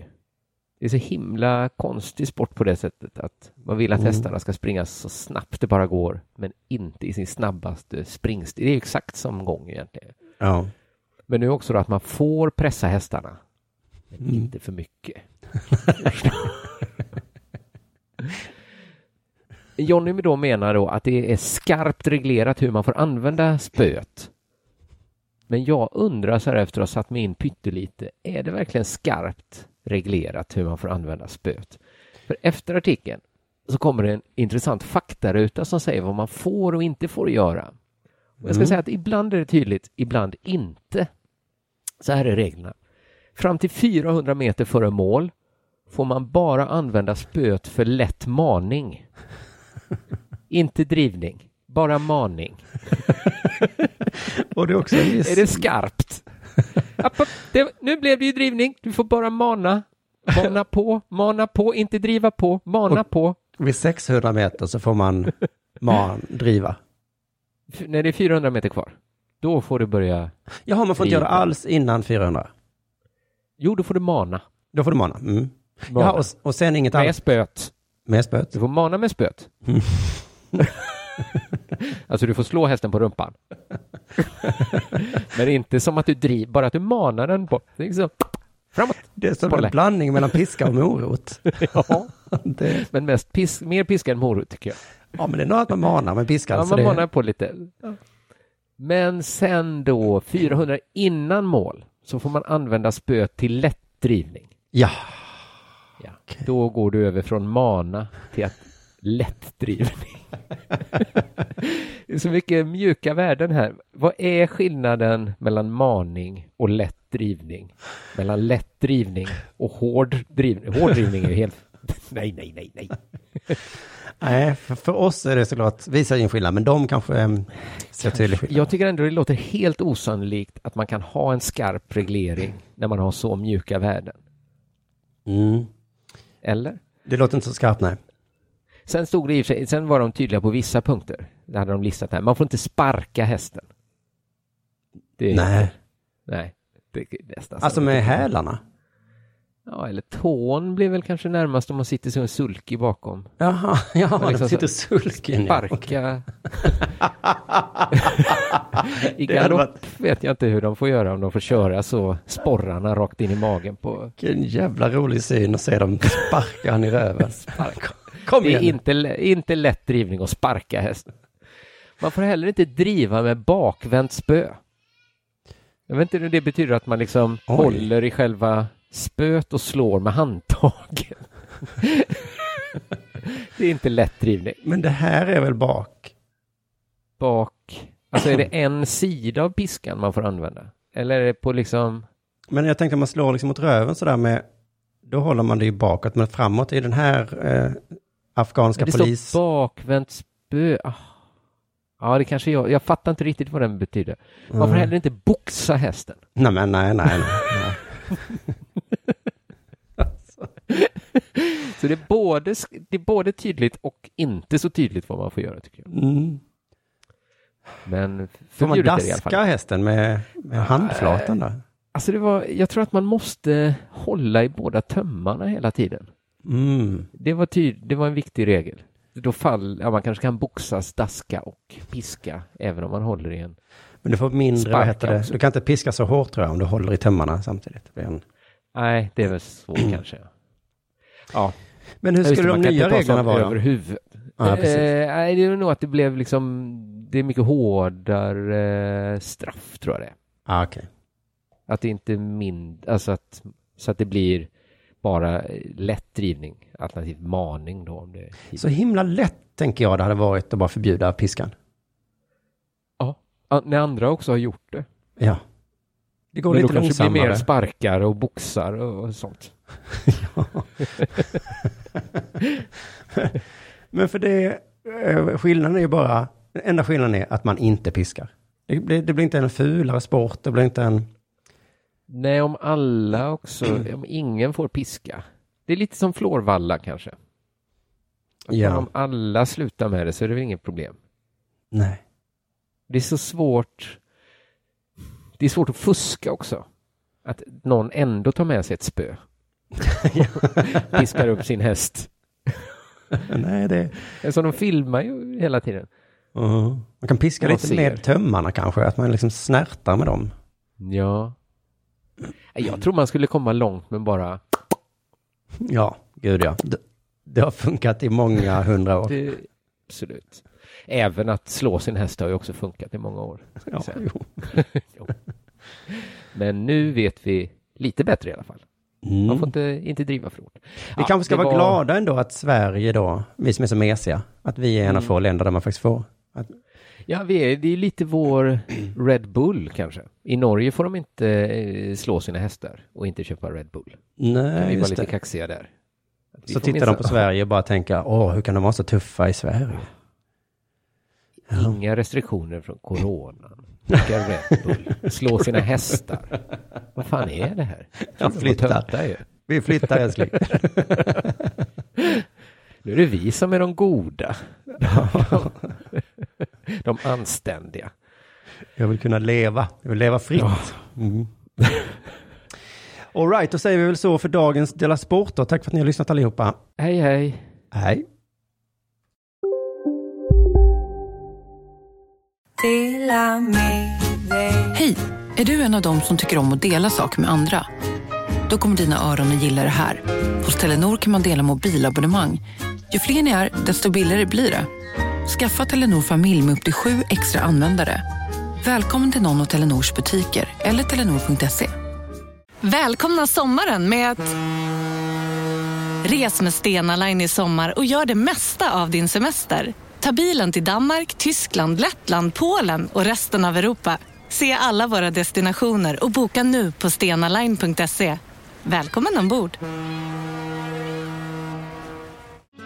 Det är så himla konstig sport på det sättet att man vill att Mm. hästarna ska springa så snabbt det bara går, men inte i sin snabbaste springstil. Det är exakt som gång egentligen. Ja. Men nu också då att man får pressa hästarna, men Mm. inte för mycket. Jonny då menar då att det är skarpt reglerat hur man får använda spöet. Men jag undrar så här efter att ha satt mig in pyttelite, är det verkligen skarpt reglerat hur man får använda spöet? För efter artikeln så kommer det en intressant faktaruta som säger vad man får och inte får göra. Och jag ska Mm. säga att ibland är det tydligt, ibland inte. Så här är reglerna. Fram till 400 meter före mål får man bara använda spöet för lätt maning. inte drivning, bara maning. Och det är också. Är det skarpt? App, app, det, nu blev det ju drivning, du får bara mana. Mana på, mana på, inte driva på, mana på. Vid 600 meter så får man man driva. När det är 400 meter kvar, då får du börja... Jaha, man får inte göra alls innan 400? Jo, då får du mana. Då får du mana? Mm. Mana. Ja, och, och sen inget Med annat? spöet. Med spöet? Du får mana med spöet. Mm. alltså du får slå hästen på rumpan. Men inte som att du driver, bara att du manar den på. Liksom, framåt. Det är som Bolle. en blandning mellan piska och morot. ja, det... men mest pis, mer piska än morot tycker jag. Ja, men det är nog att man manar med piskan. Ja, så man det... manar på lite. Men sen då, 400 innan mål, så får man använda spöet till lättdrivning. Ja. ja. Då går du över från mana till att lättdrivning. det är så mycket mjuka värden här. Vad är skillnaden mellan maning och lätt drivning? Mellan lätt drivning och hård drivning? Hård drivning är ju helt... nej, nej, nej, nej. Nej, för, för oss är det såklart, vi ser ingen skillnad, men de kanske äm, ser tydlig skillnad. Jag tycker ändå det låter helt osannolikt att man kan ha en skarp reglering när man har så mjuka värden. Mm. Eller? Det låter inte så skarpt, nej. Sen stod det i och för sig, sen var de tydliga på vissa punkter. Det hade de listat här. Man får inte sparka hästen. Det är Nej. Nej. Det är nästan Alltså så. med hälarna? Ja, eller tån blir väl kanske närmast om man sitter som en sulky bakom. Jaha, ja, Man de sitter sulken. ja. Sparka. I galopp vet jag inte hur de får göra, om de får köra så sporrarna rakt in i magen på... Vilken jävla rolig syn att se dem sparka han i röven. Kom det är igen. inte, inte lätt drivning att sparka hästen. Man får heller inte driva med bakvänt spö. Jag vet inte hur det betyder att man liksom Oj. håller i själva spöet och slår med handtagen. det är inte lätt drivning. Men det här är väl bak? Bak, alltså är det en sida av piskan man får använda? Eller är det på liksom, Men jag tänkte att man slår liksom mot röven sådär med, då håller man det ju bakåt, men framåt i den här eh, afghanska det polis... står bakvänt spö. Ah. Ja, det kanske jag, jag fattar inte riktigt vad den betyder. Man får Mm. heller inte boxa hästen. Nej, men nej, nej, nej. Så det är, både, det är både tydligt och inte så tydligt vad man får göra tycker jag. Mm. Men Får man det daska hästen med, med handflatan då? Alltså det var, jag tror att man måste hålla i båda tömmarna hela tiden. Mm. Det var, tyd, det var en viktig regel. Då fall, ja, man kanske kan boxas, daska och piska även om man håller i en. Men du får mindre, vad heter det? Du kan inte piska så hårt tror jag, om du håller i tömmarna samtidigt. Det en... Nej, det är väl så kanske. Ja. Men hur skulle de nya reglerna vara? Över huvudet. Ja, precis. eh, nej, det är nog att det blev liksom, det är mycket hårdare eh, straff tror jag det är. Ah, okej. Att det inte är min, alltså att, så att det blir bara lätt drivning, alternativt maning då. Om det Så himla lätt, tänker jag, det hade varit att bara förbjuda piskan. Ja, när andra också har gjort det. Ja. Det går Men lite då kanske det blir mer sparkar och boxar och sånt. Men för det, eh, skillnaden är ju bara, den enda skillnaden är att man inte piskar. Det, det, det blir inte en fulare sport, det blir inte en... Nej, om alla också, om ingen får piska. Det är lite som Florvalla kanske. Ja. Om alla slutar med det så är det väl inget problem. Nej. Det är så svårt. Det är svårt att fuska också. Att någon ändå tar med sig ett spö. Piskar upp sin häst. Nej, det... Alltså de filmar ju hela tiden. Mhm. Man kan piska Man lite ser. med tömmarna kanske, att man liksom snärtar med dem. Ja. Jag tror man skulle komma långt med bara Ja, gud ja. Det, det har funkat i många hundra år. Det, absolut. Även att slå sin häst har ju också funkat i många år. Ja, jo. Jo. Men nu vet vi lite bättre i alla fall. Mm. Man får inte, inte driva för hårt. Vi Ja, kanske ska vara var- glada ändå att Sverige då, vi som är så mesiga, att vi är en av Mm. få länder där man faktiskt får. Att, Ja, vi är, det är lite vår Red Bull kanske. I Norge får de inte eh, slå sina hästar och inte köpa Red Bull. nej, vi var lite det. kaxiga där. Vi Så tittar de minsann- på Sverige och bara tänker, åh, hur kan de vara så tuffa i Sverige? Inga restriktioner från coronan. Dricka Red Bull. Slå sina hästar. Vad fan är det här? Jag de flyttar. töntar ju. Vi flyttar älskling. Nu är det vi som är de goda. De anständiga. Jag vill kunna leva. Jag vill leva fritt. Mm. All right, då säger vi väl så för dagens Dela Sport. då. Tack för att ni har lyssnat allihopa. Hej, hej. Hej. Hej! Är du en av dem som tycker om att dela saker med andra? Då kommer dina öron att gilla det här. Hos Telenor kan man dela mobilabonnemang. Ju fler ni är, desto billigare blir det. Skaffa Telenor familj med upp till sju extra användare. Välkommen till någon av Telenors butiker eller telenor.se. Välkomna sommaren med att... Res med Stena Line i sommar och gör det mesta av din semester. Ta bilen till Danmark, Tyskland, Lettland, Polen och resten av Europa. Se alla våra destinationer och boka nu på stenaline.se. Välkommen ombord!